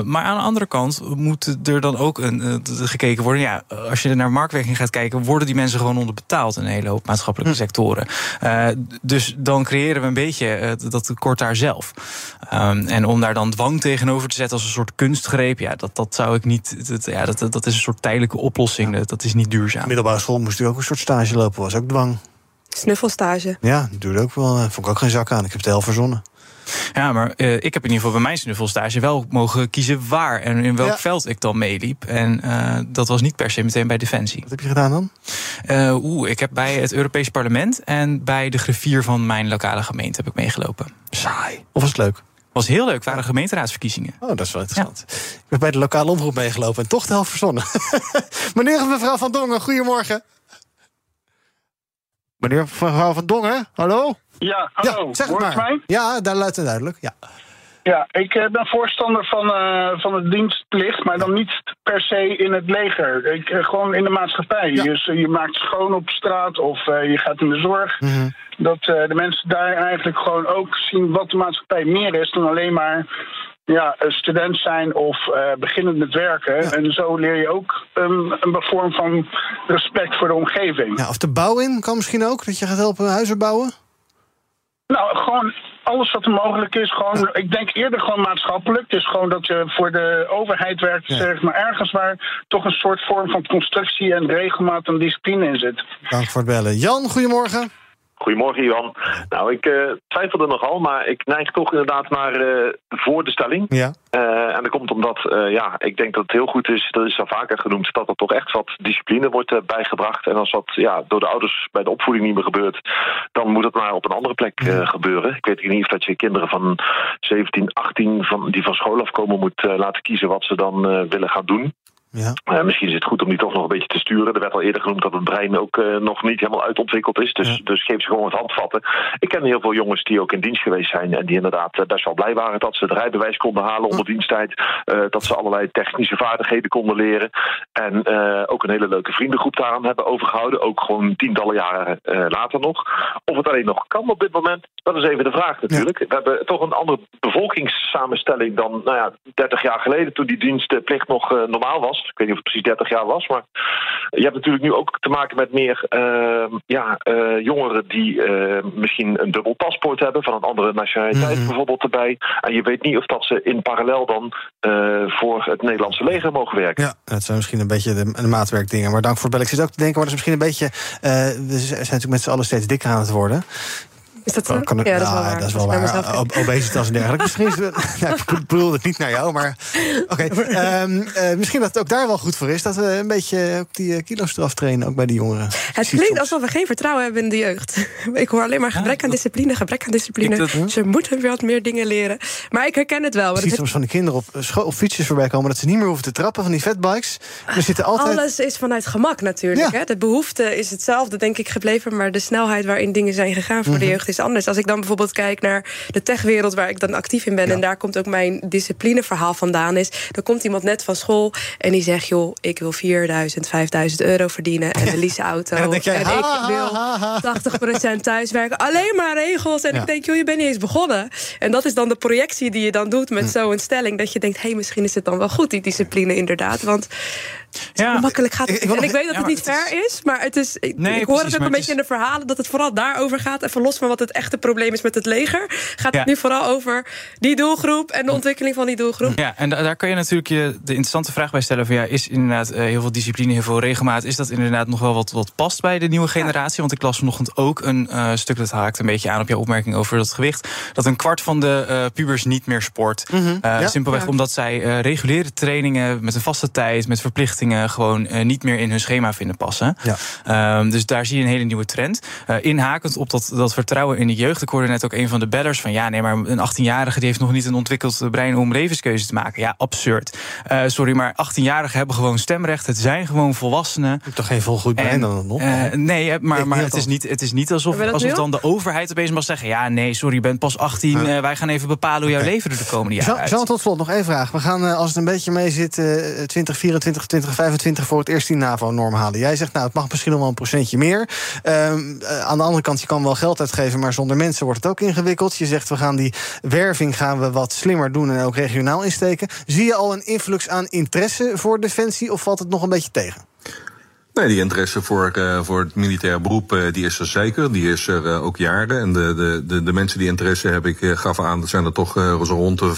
Speaker 9: maar aan de andere kant moet er dan ook een, uh, gekeken worden. Ja, als je naar marktwerking gaat kijken, worden die mensen gewoon onderbetaald in een hele hoop maatschappelijke hm. sectoren. Uh, dus dan creëren we een beetje dat tekort daar zelf. Um, en om daar dan dwang tegenover te zetten als een soort kunstgreep, ja, dat, dat zou ik niet. Dat, ja, dat, dat is een soort tijdelijke oplossing. Dat, dat is niet duurzaam.
Speaker 7: Middelbare school moest u ook een soort stage lopen, was ook dwang.
Speaker 8: Snuffelstage.
Speaker 7: Ja, dat duurde ook wel. Vond ik ook geen zak aan. Ik heb het heel verzonnen.
Speaker 9: Ja, maar uh, ik heb in ieder geval bij mijn snuffelstage wel mogen kiezen waar en in welk veld ik dan meeliep. En uh, dat was niet per se meteen bij Defensie.
Speaker 7: Wat heb je gedaan dan?
Speaker 9: Uh, Oeh, ik heb bij het Europees Parlement en bij de griffier van mijn lokale gemeente heb ik meegelopen.
Speaker 7: Saai. Of was het leuk?
Speaker 9: was heel leuk. Het waren gemeenteraadsverkiezingen.
Speaker 7: Oh, dat is wel interessant. Ik ben bij de lokale omroep meegelopen en toch de helft verzonnen. (laughs) Meneer en mevrouw Van Dongen, goedemorgen. Meneer mevrouw Van Dongen, hallo?
Speaker 18: Ja, hallo.
Speaker 7: Ja, zeg het maar. Mij? Ja, daar luidt en duidelijk. Ja.
Speaker 18: Ja, ik eh, ben voorstander van, uh, van het dienstplicht, maar dan niet per se in het leger. Ik, uh, gewoon in de maatschappij. Dus je maakt schoon op straat of je gaat in de zorg. Mm -hmm. Dat de mensen daar eigenlijk gewoon ook zien wat de maatschappij meer is dan alleen maar ja, student zijn of uh, beginnend met werken. Ja. En zo leer je ook um, een vorm van respect voor de omgeving.
Speaker 7: Ja, of de bouw in kan misschien ook, dat je gaat helpen huizen bouwen?
Speaker 18: Nou, gewoon alles wat er mogelijk is. Gewoon, Ik denk eerder gewoon maatschappelijk. Dus gewoon dat je voor de overheid werkt, ja. zeg maar ergens waar toch een soort vorm van constructie en regelmaat en discipline in zit.
Speaker 7: Dank voor het bellen. Jan, goedemorgen.
Speaker 19: Goedemorgen, Johan. Nou, ik uh, twijfelde nogal, maar ik neig toch inderdaad naar uh, voor de stelling.
Speaker 7: Ja.
Speaker 19: Uh, en dat komt omdat, ja, ik denk dat het heel goed is, dat is al vaker genoemd, dat er toch echt wat discipline wordt bijgebracht. En als dat ja, door de ouders bij de opvoeding niet meer gebeurt, dan moet het maar op een andere plek ja. gebeuren. Ik weet niet of dat je kinderen van 17, 18 van, die van school afkomen moet laten kiezen wat ze dan willen gaan doen.
Speaker 7: Ja.
Speaker 19: Uh, misschien is het goed om die toch nog een beetje te sturen. Er werd al eerder genoemd dat het brein ook uh, nog niet helemaal uitontwikkeld is. Dus, ja. dus geef ze gewoon het handvatten. Ik ken heel veel jongens die ook in dienst geweest zijn. En die inderdaad uh, best wel blij waren dat ze het rijbewijs konden halen onder diensttijd. dat ze allerlei technische vaardigheden konden leren. En ook een hele leuke vriendengroep daaraan hebben overgehouden. Ook gewoon tientallen jaren later nog. Of het alleen nog kan op dit moment, dat is even de vraag natuurlijk. Ja. We hebben toch een andere bevolkingssamenstelling dan nou ja, 30 jaar geleden. Toen die dienstplicht nog normaal was. Ik weet niet of het precies 30 jaar was, maar je hebt natuurlijk nu ook te maken met meer uh, ja, uh, jongeren die uh, misschien een dubbel paspoort hebben van een andere nationaliteit mm -hmm. bijvoorbeeld erbij. En je weet niet of dat ze in parallel dan voor het Nederlandse leger mogen werken.
Speaker 7: Ja, dat zijn misschien een beetje de, de maatwerkdingen. Maar dank voor het bellen. Ik zit ook te denken, maar dat is misschien een beetje. we zijn natuurlijk met z'n allen steeds dikker aan het worden.
Speaker 8: Is dat zo?
Speaker 7: Kan ik,
Speaker 8: ja,
Speaker 7: dat is wel waar. Dat is wel waar. Ob obesitas en dergelijke. misschien is het, (laughs) nou, ik bedoel het niet naar jou, maar oké. Okay. Um, uh, misschien dat het ook daar wel goed voor is. Dat we een beetje ook die kilo's eraf trainen, ook bij die jongeren.
Speaker 8: Het klinkt alsof we geen vertrouwen hebben in de jeugd. (laughs) Ik hoor alleen maar gebrek aan discipline, gebrek aan discipline. Dat, Ze moeten weer wat meer dingen leren. Maar ik herken het wel.
Speaker 7: Je ziet soms van de kinderen op, op fietsjes voorbij komen... dat ze niet meer hoeven te trappen van die fatbikes. Er zitten altijd...
Speaker 8: Alles is vanuit gemak natuurlijk. Ja. Hè? De behoefte is hetzelfde, denk ik, gebleven... maar de snelheid waarin dingen zijn gegaan voor mm -hmm. de jeugd is anders. Als ik dan bijvoorbeeld kijk naar de techwereld waar ik dan actief in ben... Ja. en daar komt ook mijn disciplineverhaal vandaan is... dan komt iemand net van school en die zegt... joh, ik wil 4000, 5000 euro verdienen en (laughs) een lease auto.
Speaker 7: En, jij,
Speaker 8: en
Speaker 7: ha,
Speaker 8: ik wil
Speaker 7: ha, ha,
Speaker 8: 80% thuiswerken. Alleen maar regels. En ja. ik denk, joh, je bent niet eens begonnen. En dat is dan de projectie die je dan doet met hm. zo'n stelling... dat je denkt, hé, hey, misschien is het dan wel goed, die discipline inderdaad. Want ja. makkelijk gaat het ik, ik en ik weet dat ja, het niet fair is... is, maar het is, ik, nee, ik hoor precies, het ook een beetje is... in de verhalen... dat het vooral daarover gaat. Even los van wat het echte probleem is met het leger... gaat ja. het nu vooral over die doelgroep... en de ontwikkeling van die doelgroep.
Speaker 9: Ja, en daar kan je natuurlijk je de interessante vraag bij stellen... van ja, is inderdaad uh, heel veel discipline, heel veel regelmaat... is dat inderdaad nog wel wat, wat past bij de nieuwe generatie? Want ik las vanochtend ook een uh, stuk... dat haakt een beetje aan op jouw opmerking over dat gewicht... dat een kwart van de uh, pubers niet meer sport. Mm -hmm. simpelweg omdat zij reguliere trainingen... met een vaste tijd, met verplichtingen gewoon uh, niet meer in hun schema vinden passen.
Speaker 7: Ja.
Speaker 9: Um, dus daar zie je een hele nieuwe trend. Uh, inhakend op dat, dat vertrouwen in de jeugd. Ik hoorde net ook een van de bellers van... ja, nee, maar een 18-jarige die heeft nog niet een ontwikkeld brein... om levenskeuzes te maken. Ja, absurd. Uh, sorry, maar 18-jarigen hebben gewoon stemrecht. Het zijn gewoon volwassenen.
Speaker 7: Ik heb toch geen volgoed brein dan nog?
Speaker 9: nee, maar, maar het, is niet, het is niet alsof, alsof dan de overheid opeens mag zeggen... ja, nee, sorry, je bent pas 18. Ja. wij gaan even bepalen hoe jouw okay. leven er de komende jaren
Speaker 7: Jean, Jean, tot slot nog één vraag. We gaan, als het een beetje mee zit, 2024, 20 2025 voor het eerst die NAVO-norm halen. Jij zegt, nou, het mag misschien nog wel een procentje meer. Ehm, eh, aan de andere kant, je kan wel geld uitgeven, maar zonder mensen wordt het ook ingewikkeld. Je zegt, we gaan die werving gaan we wat slimmer doen en ook regionaal insteken. Zie je al een influx aan interesse voor Defensie of valt het nog een beetje tegen?
Speaker 11: Nee, die interesse voor, uh, voor het militair beroep uh, die is er zeker. Die is er uh, ook jaren. En de, de, de, de, mensen die interesse hebben, ik gaf aan, dat zijn er toch zo rond de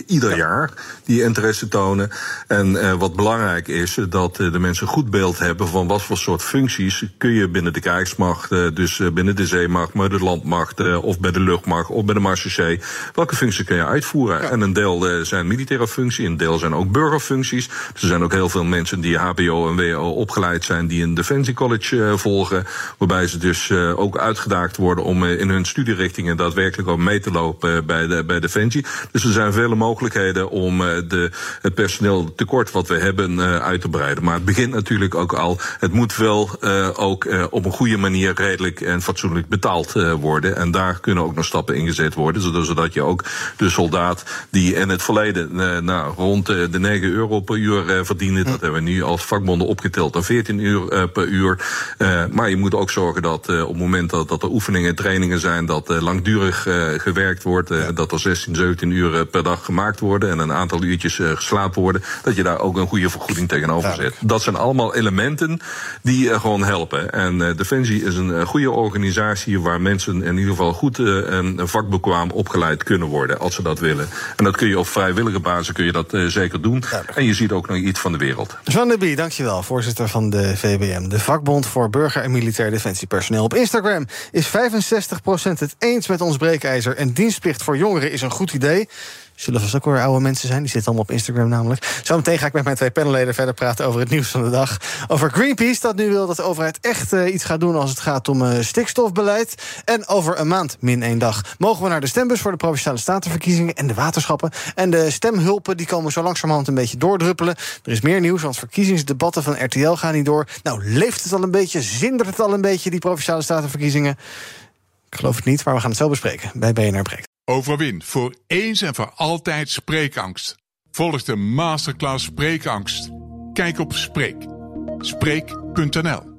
Speaker 11: 15.000 ieder jaar die interesse tonen. En wat belangrijk is, dat de mensen goed beeld hebben van wat voor soort functies kun je binnen de krijgsmacht, dus binnen de zeemacht, maar de landmacht, of bij de luchtmacht, of bij de marechaussee, welke functies kun je uitvoeren? Ja. En een deel zijn militaire functies, een deel zijn ook burgerfuncties. Dus er zijn ook heel veel mensen die HBO en WO op opgeleid zijn die een Defensie College uh, volgen. Waarbij ze dus uh, ook uitgedaagd worden om uh, in hun studierichtingen daadwerkelijk ook mee te lopen bij, de, bij Defensie. Dus er zijn vele mogelijkheden om de, het personeel tekort wat we hebben uit te breiden. Maar het begint natuurlijk ook al. Het moet wel ook op een goede manier redelijk en fatsoenlijk betaald worden. En daar kunnen ook nog stappen ingezet worden. Zodat je ook de soldaat die in het verleden nou, rond de 9 euro per uur verdiende. Dat hebben we nu als vakbonden opgeteld dan 14 uur uh, per uur. Uh, maar je moet ook zorgen dat uh, op het moment dat, dat er oefeningen en trainingen zijn, dat langdurig gewerkt wordt, ja. dat er 16, 17 uur per dag gemaakt worden en een aantal uurtjes geslapen worden, dat je daar ook een goede vergoeding tegenover zet. Dat zijn allemaal elementen die gewoon helpen. En Defensie is een goede organisatie waar mensen in ieder geval goed en vakbekwaam opgeleid kunnen worden als ze dat willen. En dat kun je op vrijwillige basis kun je dat zeker doen. En je ziet ook nog iets van de wereld.
Speaker 7: Jean de Bie, dankjewel, voorzitter van de VBM, de vakbond voor burger- en militair defensiepersoneel. Op Instagram is 65% het eens met ons breekijzer en dienstplicht voor jongeren is een goed idee. Zullen vast ook weer oude mensen zijn. Die zitten allemaal op Instagram namelijk. Zometeen ga ik met mijn twee panelleden verder praten over het nieuws van de dag. Over Greenpeace, dat nu wil dat de overheid echt uh, iets gaat doen... als het gaat om uh, stikstofbeleid. En over een maand, min één dag, mogen we naar de stembus... voor de Provinciale Statenverkiezingen en de waterschappen. En de stemhulpen die komen zo langzamerhand een beetje doordruppelen. Er is meer nieuws, want verkiezingsdebatten van RTL gaan niet door. Nou, leeft het al een beetje? Zindert het al een beetje, die Provinciale Statenverkiezingen? Ik geloof het niet, maar we gaan het zo bespreken bij BNR Breekt.
Speaker 20: Overwin voor eens en voor altijd spreekangst. Volg de masterclass Spreekangst. Kijk op Spreek. Spreek.nl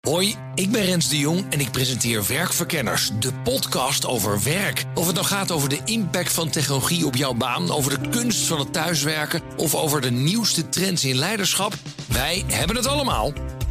Speaker 21: Hoi, ik ben Rens de Jong en ik presenteer Werkverkenners, de podcast over werk. Of het nou gaat over de impact van technologie op jouw baan, over de kunst van het thuiswerken of over de nieuwste trends in leiderschap, wij hebben het allemaal.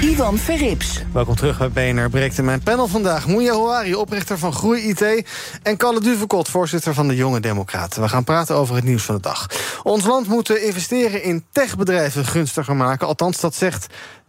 Speaker 6: Ivan Verrips.
Speaker 7: Welkom terug bij BNR Breekt mijn panel vandaag. Moeja Houari, oprichter van Groei IT... en Kalle Duvekot, voorzitter van de Jonge Democraten. We gaan praten over het nieuws van de dag. Ons land moet investeren in techbedrijven gunstiger maken. Althans, dat zegt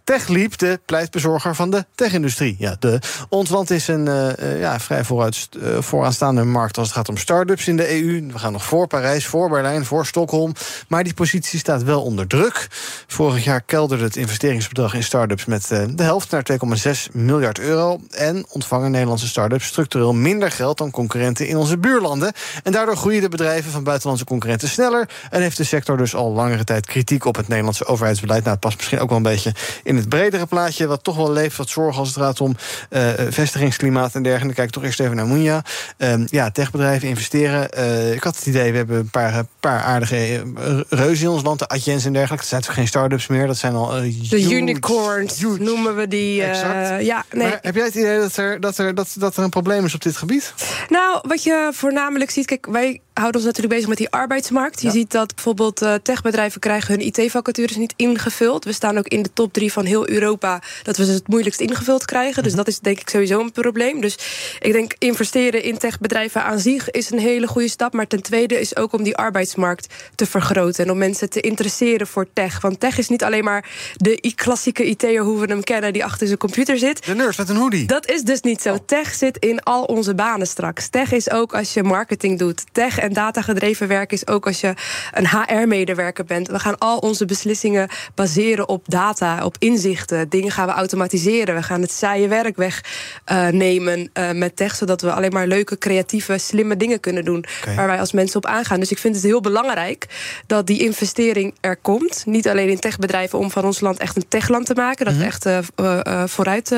Speaker 7: TechLeap, de pleitbezorger van de techindustrie. Ja, de. Ons is een uh, ja, vrij vooruit, uh, vooraanstaande markt als het gaat om start-ups in de EU. We gaan nog voor Parijs, voor Berlijn, voor Stockholm. Maar die positie staat wel onder druk. Vorig jaar kelderde het investeringsbedrag in start-ups met de helft naar 2,6 miljard euro. En ontvangen Nederlandse start-ups structureel minder geld dan concurrenten in onze buurlanden. En daardoor groeien de bedrijven van buitenlandse concurrenten sneller. En heeft de sector dus al langere tijd kritiek op het Nederlandse overheidsbeleid. Nou, het past misschien ook wel een beetje in het bredere plaatje, wat toch wel leeft, wat zorgen als het gaat om uh, vestigingsklimaat en dergelijke. Kijk toch eerst even naar Moenja. Uh, ja, techbedrijven investeren. Uh, ik had het idee, we hebben een paar, paar aardige reuzen in ons land, de Adjens en dergelijke. Dat zijn toch geen start-ups meer, dat zijn al.
Speaker 8: de huge, unicorns huge. noemen we die. ja, nee.
Speaker 7: Maar heb jij het idee dat er, dat, er, dat, dat er een probleem is op dit gebied?
Speaker 8: Nou, wat je voornamelijk ziet, kijk, wij houden ons natuurlijk bezig met die arbeidsmarkt. Je ja. ziet dat bijvoorbeeld techbedrijven krijgen hun IT-vacatures niet ingevuld. We staan ook in de top drie van heel Europa dat we ze het moeilijkst ingevuld krijgen. Dus dat is denk ik sowieso een probleem. Dus ik denk investeren in techbedrijven aan zich is een hele goede stap. Maar ten tweede is ook om die arbeidsmarkt te vergroten. En om mensen te interesseren voor tech. Want tech is niet alleen maar de klassieke IT'er hoe we hem kennen die achter zijn computer zit.
Speaker 7: De nurse met een hoodie.
Speaker 8: Dat is dus niet zo. Tech zit in al onze banen straks. Tech is ook als je marketing doet. Tech en datagedreven werk is ook als je een HR-medewerker bent. We gaan al onze beslissingen baseren op data, op inzichten. Dingen gaan we automatiseren. We gaan het saaie werk wegnemen uh, met tech, zodat we alleen maar leuke, creatieve, slimme dingen kunnen doen. Okay. Waar wij als mensen op aangaan. Dus ik vind het heel belangrijk dat die investering er komt. Niet alleen in techbedrijven om van ons land echt een techland te maken. Dat mm -hmm. we echt uh, vooruit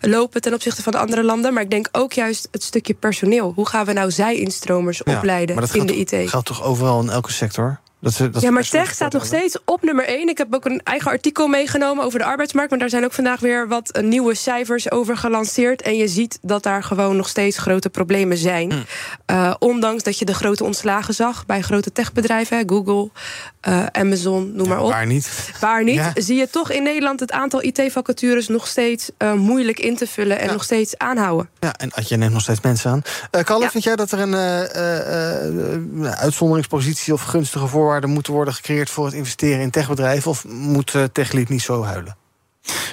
Speaker 8: lopen ten opzichte van de andere landen. Maar ik denk ook juist het stukje personeel. Hoe gaan we nou zij-instromers ja, opleiden in de IT?
Speaker 7: Dat geldt toch overal in elke sector? Dat, dat
Speaker 8: ja, maar tech staat nog steeds op nummer 1. Ik heb ook een eigen artikel meegenomen over de arbeidsmarkt. Maar daar zijn ook vandaag weer wat nieuwe cijfers over gelanceerd. En je ziet dat daar gewoon nog steeds grote problemen zijn. Hm. Uh, ondanks dat je de grote ontslagen zag bij grote techbedrijven. Google, uh, Amazon, noem ja, maar op.
Speaker 7: Waar niet?
Speaker 8: Waar niet. Ja. Zie je toch in Nederland het aantal IT-vacatures nog steeds uh, moeilijk in te vullen. En ja. nog steeds aanhouden.
Speaker 7: Ja, en je neemt nog steeds mensen aan. Kalle, vind jij dat er een uitzonderingspositie of gunstige voorwaarden moeten worden gecreëerd voor het investeren in techbedrijven? Of moet uh, TechLead niet zo huilen?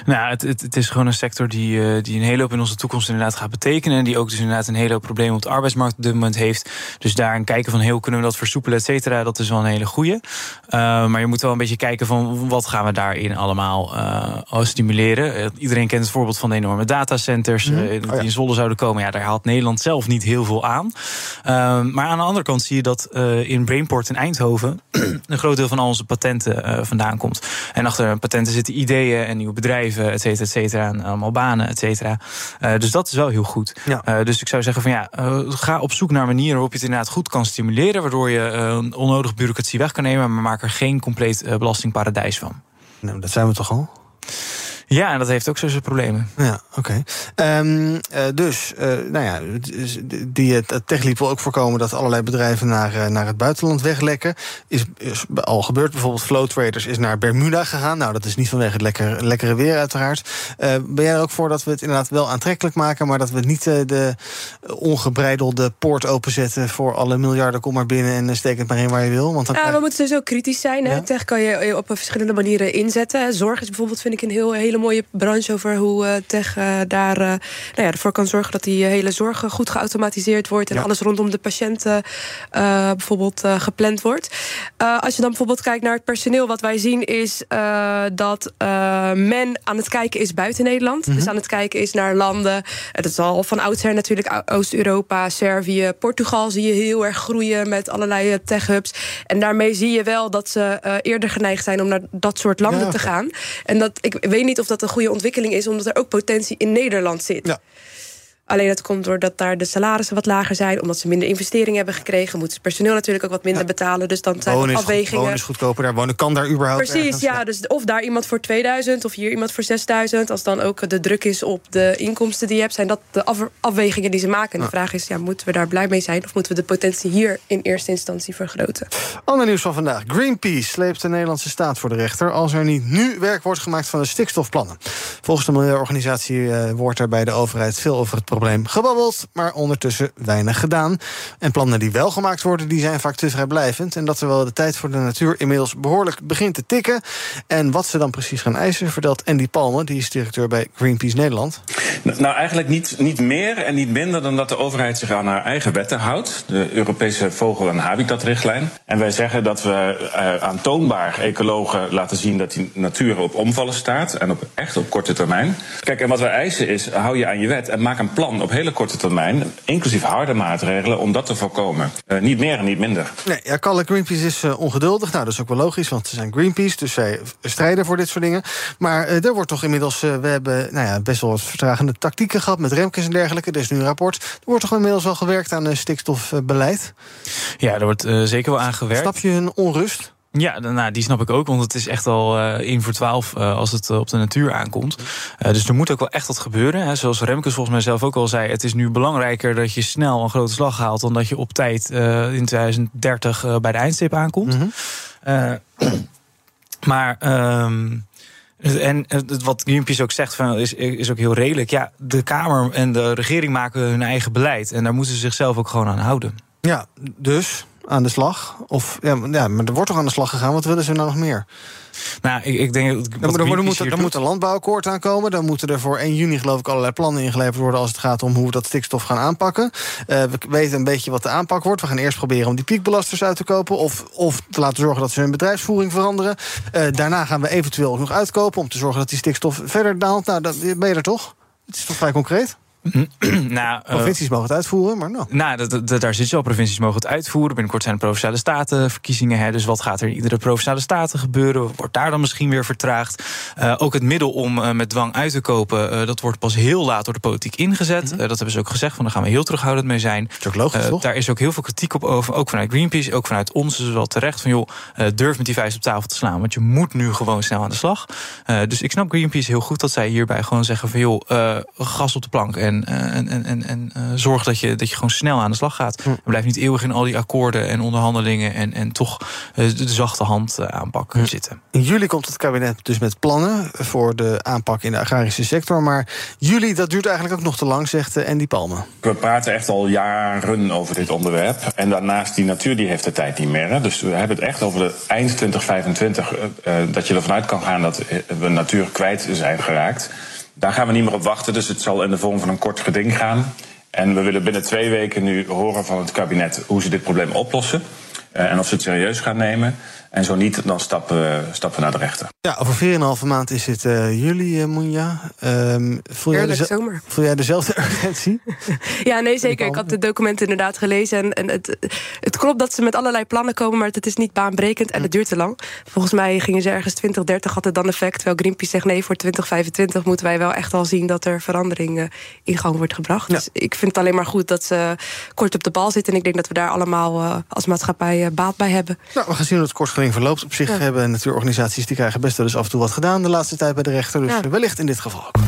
Speaker 9: Nou, het, het, het, is gewoon een sector die, uh, die een hele hoop in onze toekomst inderdaad gaat betekenen. En die ook dus inderdaad een hele hoop problemen op de arbeidsmarkt op dit moment heeft. Dus daar een kijken van heel kunnen we dat versoepelen, et cetera, dat is wel een hele goede. Uh, maar je moet wel een beetje kijken van wat gaan we daarin allemaal uh, stimuleren. iedereen kent het voorbeeld van de enorme datacenters mm -hmm. die oh ja. in Zwolle zouden komen. Ja, daar haalt Nederland zelf niet heel veel aan. maar aan de andere kant zie je dat in Brainport in Eindhoven (clears throat) een groot deel van al onze patenten vandaan komt. En achter patenten zitten ideeën en nieuwe bedrijven, et cetera, et cetera. En allemaal banen, et cetera. Uh, dus dat is wel heel goed. Ja. Uh, dus ik zou zeggen van ja, uh, ga op zoek naar manieren waarop je het inderdaad goed kan stimuleren. Waardoor je onnodig bureaucratie weg kan nemen. Maar maak er geen compleet belastingparadijs van.
Speaker 7: Nou, dat zijn we toch al?
Speaker 9: Ja, en dat heeft ook zo zijn problemen.
Speaker 7: Ja, oké. Okay. Um, uh, dus, uh, nou ja, die, het TechLeap wil ook voorkomen dat allerlei bedrijven naar, uh, naar het buitenland weglekken. Is, is, al gebeurd. Bijvoorbeeld Flow Traders is naar Bermuda gegaan. Nou, dat is niet vanwege het lekker, lekkere weer, uiteraard. ben jij er ook voor dat we het inderdaad wel aantrekkelijk maken, maar dat we niet de ongebreidelde poort openzetten voor alle miljarden? Kom maar binnen en steek het maar in waar je wil. Want dan
Speaker 8: ja, we moeten dus ook kritisch zijn. Hè? Ja? Tech kan je op verschillende manieren inzetten. Zorg is bijvoorbeeld, vind ik, een heel, hele mooie branche over hoe uh, tech uh, daar uh, nou ja, ervoor kan zorgen dat die hele zorg goed geautomatiseerd wordt en ja. alles rondom de patiënten bijvoorbeeld gepland wordt. als je dan bijvoorbeeld kijkt naar het personeel, wat wij zien is dat men aan het kijken is buiten Nederland. Mm -hmm. Dus aan het kijken is naar landen. Het is al van oudsher natuurlijk Oost-Europa, Servië, Portugal zie je heel erg groeien met allerlei tech-hubs. En daarmee zie je wel dat ze eerder geneigd zijn om naar dat soort landen ja, te gaan. En dat ik weet niet of dat een goede ontwikkeling is, omdat er ook potentie in Nederland zit. Ja. Alleen dat komt doordat daar de salarissen wat lager zijn. Omdat ze minder investeringen hebben gekregen. Moeten ze personeel natuurlijk ook wat minder ja. betalen. Dus dan zijn
Speaker 7: wonen
Speaker 8: afwegingen.
Speaker 7: Wonen is goedkoper daar wonen. Kan daar überhaupt
Speaker 8: Precies,
Speaker 7: ergens,
Speaker 8: ja, Dus of daar iemand voor 2000 of hier iemand voor 6000. Als dan ook de druk is op de inkomsten die je hebt. Zijn dat de af, afwegingen die ze maken. En de vraag is, ja, moeten we daar blij mee zijn? Of moeten we de potentie hier in eerste instantie vergroten?
Speaker 7: Ander nieuws van vandaag. Greenpeace sleept de Nederlandse staat voor de rechter. Als er niet nu werk wordt gemaakt van de stikstofplannen. Volgens de milieuorganisatie uh, wordt er bij de overheid veel over het probleem gebabbeld maar ondertussen weinig gedaan. En plannen die wel gemaakt worden, die zijn vaak te vrijblijvend. En dat terwijl de tijd voor de natuur inmiddels behoorlijk begint te tikken. En wat ze dan precies gaan eisen, vertelt Andy Palme, die is directeur bij Greenpeace Nederland.
Speaker 22: Nou, eigenlijk niet, niet meer en niet minder dan dat de overheid zich aan haar eigen wetten houdt. De Europese Vogel- en Habitatrichtlijn. En wij zeggen dat we uh, aantoonbaar ecologen laten zien dat die natuur op omvallen staat. En op, echt op korte termijn. Kijk, en wat wij eisen is, hou je aan je wet en maak een plan op hele korte termijn. Inclusief harde maatregelen om dat te voorkomen. Uh, niet meer en niet minder.
Speaker 7: Nee, ja, Kalle Greenpeace is uh, ongeduldig. Nou, dat is ook wel logisch, want ze zijn Greenpeace. Dus zij strijden voor dit soort dingen. Maar uh, er wordt toch inmiddels, we hebben nou ja, best wel wat vertragende tactieken gehad met remkes en dergelijke. Er is nu een rapport. Er wordt toch inmiddels wel gewerkt aan uh, stikstofbeleid?
Speaker 9: Ja, er wordt uh, zeker wel aan gewerkt.
Speaker 7: Snap je een onrust?
Speaker 9: Ja, nou, die snap ik ook, want het is echt al uh, 1 voor 12 uh, als het uh, op de natuur aankomt. Dus er moet ook wel echt wat gebeuren. Hè. Zoals Remkes volgens mij zelf ook al zei, het is nu belangrijker dat je snel een grote slag haalt dan dat je op tijd in 2030 bij de eindstip aankomt. Mm -hmm. (clears throat) maar. Um, en wat Greenpeace ook zegt van, is, is ook heel redelijk. Ja, de Kamer en de regering maken hun eigen beleid. En daar moeten ze zichzelf ook gewoon aan houden.
Speaker 7: Ja, dus aan de slag? Of, ja, maar- ja, maar er wordt toch aan de slag gegaan? Wat willen ze nou nog meer?
Speaker 9: Nou, ik, ik denk... dat-
Speaker 7: Dan, moet, dan moet een landbouwakkoord aankomen. Dan moeten er voor 1 juni geloof ik allerlei plannen ingeleverd worden... als het gaat om hoe we dat stikstof gaan aanpakken. Eh, we weten een beetje wat de aanpak wordt. We gaan eerst proberen om die piekbelasters uit te kopen... of, of te laten zorgen dat ze hun bedrijfsvoering veranderen. Eh, daarna gaan we eventueel ook nog uitkopen... om te zorgen dat die stikstof verder daalt. Nou, dan ben je er toch? Het is toch vrij concreet? (clears throat)
Speaker 9: nou, eh,
Speaker 7: Provincies mogen het uitvoeren, maar nou.
Speaker 9: Nou, dat, dat- daar zit je al. Provincies mogen het uitvoeren. Binnenkort zijn de provinciale statenverkiezingen. Hè, dus wat gaat er in iedere provinciale staten gebeuren? Wordt daar dan misschien weer vertraagd? Eh, ook het middel om eh, met dwang uit te kopen... dat wordt pas heel laat door de politiek ingezet. Eh, dat hebben ze ook gezegd, van daar gaan we heel terughoudend mee zijn.
Speaker 7: Mhm. is ook logisch, toch?
Speaker 9: Daar is ook heel veel kritiek op over. Ook vanuit Greenpeace, ook vanuit ons. Dus wel terecht van, joh, durf met die vuist op tafel te slaan. Want je moet nu gewoon snel aan de slag. Dus ik snap Greenpeace heel goed dat zij hierbij gewoon zeggen van... joh, gas op de plank en, en, en, en, en eh, zorg dat je, dat je gewoon snel aan de slag gaat. En blijf niet eeuwig in al die akkoorden en onderhandelingen... en, en toch eh, de, de zachte hand eh, aanpak zitten.
Speaker 7: In juli komt het kabinet dus met plannen voor de aanpak in de agrarische sector. Maar juli, dat duurt eigenlijk ook nog te lang, zegt eh, Andy Palme.
Speaker 22: We praten echt al jaren over dit onderwerp. En daarnaast, die natuur die heeft de tijd niet meer. Hè. Dus we hebben het echt over de eind 2025... eh, eh, dat je ervan uit kan gaan dat eh, we natuur kwijt zijn geraakt. Daar gaan we niet meer op wachten, dus het zal in de vorm van een kort geding gaan. En we willen binnen twee weken nu horen van het kabinet... hoe ze dit probleem oplossen en of ze het serieus gaan nemen. En zo niet, dan stappen we, stappen we naar de rechter.
Speaker 7: Ja, over 4,5 maand is het eh, juli, eh Moenja. Ehm, voel, jij voel jij dezelfde (laughs) urgentie? (laughs)
Speaker 8: Ja, nee, zeker. Ik had de documenten inderdaad gelezen. En, en het, het klopt dat ze met allerlei plannen komen, maar het is niet baanbrekend en het duurt te lang. Volgens mij gingen ze ergens 2030 had het dan effect. Terwijl Greenpeace zegt nee, voor 2025 moeten wij wel echt al zien dat er verandering eh, in gang wordt gebracht. Dus ik vind het alleen maar goed dat ze kort op de bal zitten. En ik denk dat we daar allemaal eh, als maatschappij eh, baat bij hebben.
Speaker 7: Nou, we gaan zien hoe het kort geding verloopt. Op zich
Speaker 8: Ja.
Speaker 7: hebben natuurorganisaties die krijgen best wel eens af en toe wat gedaan de laatste tijd bij de rechter. Dus
Speaker 8: Ja.
Speaker 7: wellicht in dit geval ook. (laughs)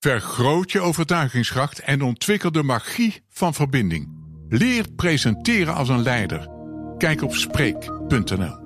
Speaker 20: Vergroot je overtuigingskracht en ontwikkel de magie van verbinding. Leer presenteren als een leider. Kijk op Spreek.nl.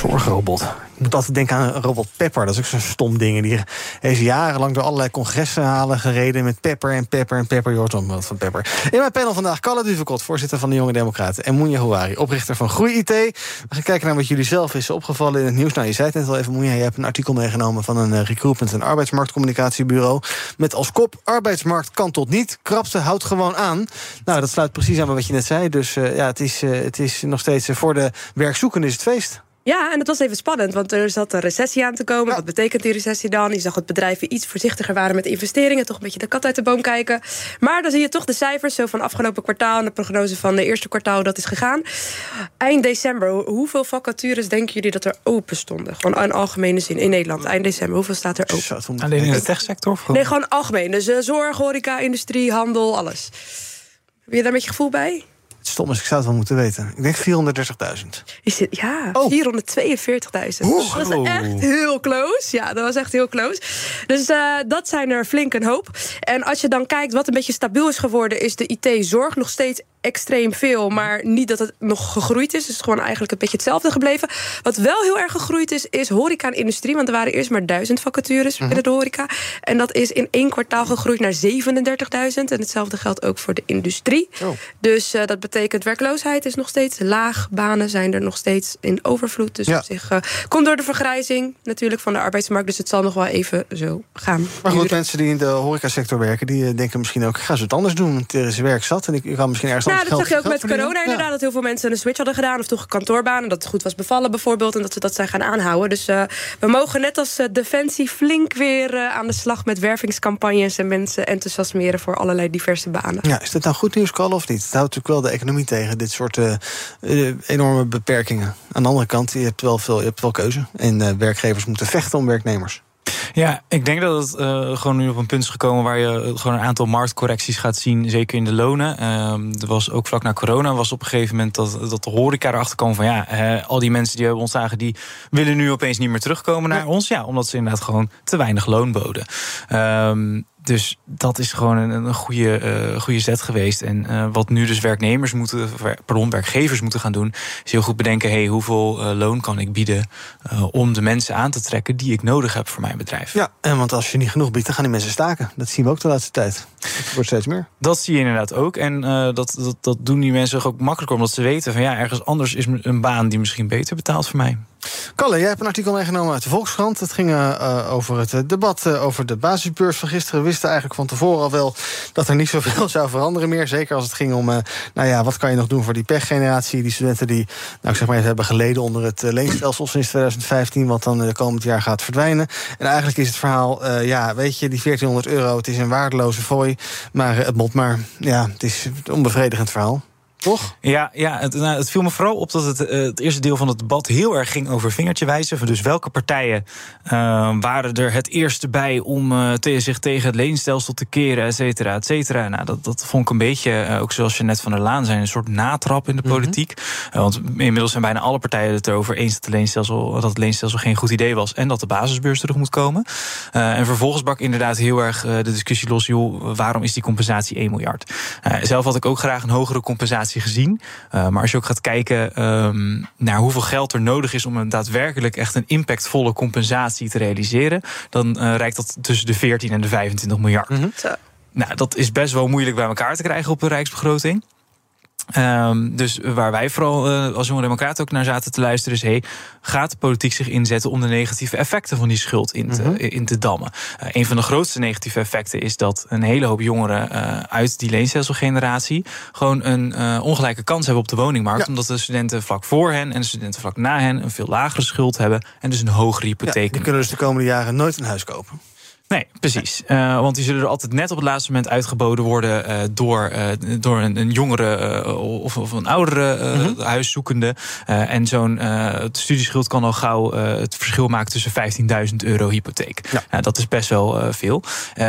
Speaker 7: Zorgrobot. Ik moet altijd denken aan robot Pepper. Dat is ook zo'n stom ding. Die heeft jarenlang door allerlei congressen gereden... met Pepper en Pepper en Pepper. Je wat van Pepper. In mijn panel vandaag Kalle Duvekot, voorzitter van de Jonge Democraten... en Moenja Houari, oprichter van Groei IT. We gaan kijken naar wat jullie zelf is opgevallen in het nieuws. Nou, je zei het net al even, Moenja. Je hebt een artikel meegenomen van een eh, recruitment- en arbeidsmarktcommunicatiebureau... met als kop, arbeidsmarkt kan tot niet, krapte houdt gewoon aan. Nou, dat sluit precies aan wat je net zei. Dus eh, ja, het is, eh, het is nog steeds voor de werkzoekenden is het feest.
Speaker 8: Ja, en het was even spannend, want er zat een recessie aan te komen. Wat betekent die recessie dan? Je zag dat bedrijven iets voorzichtiger waren met investeringen, toch een beetje de kat uit de boom kijken. Maar dan zie je toch de cijfers zo van afgelopen kwartaal en de prognose van de eerste kwartaal dat is gegaan. Eind december, hoeveel vacatures denken jullie dat er open stonden? Gewoon in algemene zin in Nederland. Eind december, hoeveel staat er open?
Speaker 9: Alleen in de techsector? Of
Speaker 8: Nee, gewoon algemeen. Dus eh, zorg, horeca, industrie, handel, alles. Heb je daar een beetje gevoel bij?
Speaker 7: Het stom is, ik zou het wel moeten weten. Ik denk 430.000.
Speaker 8: Is dit, ja,
Speaker 7: Oh.
Speaker 8: 442.000.
Speaker 7: Oeh.
Speaker 8: Dat was echt heel close. Ja, dat was echt heel close. Dus eh, dat zijn er flink een hoop. En als je dan kijkt wat een beetje stabiel is geworden... is de IT-zorg nog steeds extreem veel. Maar niet dat het nog gegroeid is. Het is gewoon eigenlijk een beetje hetzelfde gebleven. Wat wel heel erg gegroeid is, is horeca en industrie. Want er waren eerst maar duizend vacatures binnen de horeca. En dat is in één kwartaal gegroeid naar 37.000. En hetzelfde geldt ook voor de industrie. Dus eh, dat betekent werkloosheid is nog steeds laag. Banen zijn er nog steeds in overvloed. Dus
Speaker 7: Ja.
Speaker 8: op zich eh, komt door de vergrijzing natuurlijk van de arbeidsmarkt. Dus het zal nog wel even zo gaan.
Speaker 7: Maar goed, mensen die in de horecasector werken... die eh, denken misschien ook, ik ga ze het anders doen. Er is werk zat en ik, kan misschien ergens
Speaker 8: Nou,
Speaker 7: anders
Speaker 8: dat zag je ook met corona inderdaad. Dat heel veel mensen een switch hadden gedaan. Of toch een kantoorbaan. En dat het goed was bevallen bijvoorbeeld. En dat ze dat zijn gaan aanhouden. Dus eh, we mogen net als Defensie flink weer aan de slag met wervingscampagnes. En mensen enthousiasmeren voor allerlei diverse banen.
Speaker 7: Ja, is dit nou goed nieuws, Carl, of niet? Het houdt natuurlijk wel de economie tegen, dit soort eh, eh, enorme beperkingen. Aan de andere kant, je hebt wel, veel, je hebt wel keuze. En eh, werkgevers moeten vechten om werknemers.
Speaker 9: Ja, ik denk dat het uh, gewoon nu op een punt is gekomen waar je gewoon een aantal marktcorrecties gaat zien, zeker in de lonen. Uh, er was ook vlak na corona was op een gegeven moment dat, dat de horeca erachter kwam van ja, uh, al die mensen die hebben ontslagen, die willen nu opeens niet meer terugkomen naar ons. Ja, omdat ze inderdaad gewoon te weinig loon boden. Um, dus dat is gewoon een, een goede, uh, goede zet geweest. En uh, wat nu dus werknemers moeten, pardon, werkgevers moeten gaan doen, is heel goed bedenken: hey, hoeveel uh, loon kan ik bieden om de mensen aan te trekken die ik nodig heb voor mijn bedrijf?
Speaker 7: Ja, en want als je niet genoeg biedt, dan gaan die mensen staken. Dat zien we ook de laatste tijd. Het wordt steeds meer.
Speaker 9: Dat zie je inderdaad ook. En dat, dat, dat doen die mensen ook makkelijker, omdat ze weten van ja, ergens anders is een baan die misschien beter betaalt voor mij.
Speaker 7: Kalle, jij hebt een artikel meegenomen uit de Volkskrant. Het ging uh, over het debat uh, over de basisbeurs van gisteren. We wisten eigenlijk van tevoren al wel dat er niet zoveel (laughs) zou veranderen meer. Zeker als het ging om, nou ja, wat kan je nog doen voor die pechgeneratie? Die studenten die, nou ik zeg maar hebben geleden onder het leenstelsel sinds 2015... wat dan komend jaar gaat verdwijnen. En eigenlijk is het verhaal, ja, weet je, die 1400 euro... het is een waardeloze fooi, maar het moet maar. Ja, het is een onbevredigend verhaal. Toch?
Speaker 9: Ja, ja het, nou, het viel me vooral op dat het, uh, het eerste deel van het debat heel erg ging over vingertje wijzen. Dus welke partijen uh, waren er het eerste bij om uh, te, zich tegen het leenstelsel te keren, et cetera, et cetera. Nou, dat, dat vond ik een beetje, ook zoals je net van der Laan zei, een soort natrap in de politiek. Mm -hmm. want inmiddels zijn bijna alle partijen het erover eens dat, de leenstelsel, dat het leenstelsel geen goed idee was en dat de basisbeurs terug moet komen. en vervolgens bak inderdaad heel erg de discussie los, joh, waarom is die compensatie 1 miljard? zelf had ik ook graag een hogere compensatie gezien. Uh, maar als je ook gaat kijken um, naar hoeveel geld er nodig is om een daadwerkelijk echt een impactvolle compensatie te realiseren, dan uh, reikt dat tussen de 14 en de 25 miljard. Mm -hmm. Nou, dat is best wel moeilijk bij elkaar te krijgen op een rijksbegroting. Um, dus waar wij vooral uh, als jonge democraten ook naar zaten te luisteren is... Hey, gaat de politiek zich inzetten om de negatieve effecten van die schuld in te, mm -hmm. in te dammen? Uh, een van de grootste negatieve effecten is dat een hele hoop jongeren... Uh, uit die leenstelselgeneratie gewoon een ongelijke kans hebben op de woningmarkt... Ja. omdat de studenten vlak voor hen en de studenten vlak na hen... een veel lagere schuld hebben en dus een hogere hypotheek.
Speaker 7: Ja, die kunnen dus de komende jaren nooit een huis kopen.
Speaker 9: Nee, precies. Uh, want die zullen er altijd net op het laatste moment uitgeboden worden uh, door, uh, door een, een jongere of, of, een oudere mm -hmm. huiszoekende. en zo'n studieschuld kan al gauw het verschil maken tussen 15.000 euro hypotheek. Ja. Dat is best wel veel.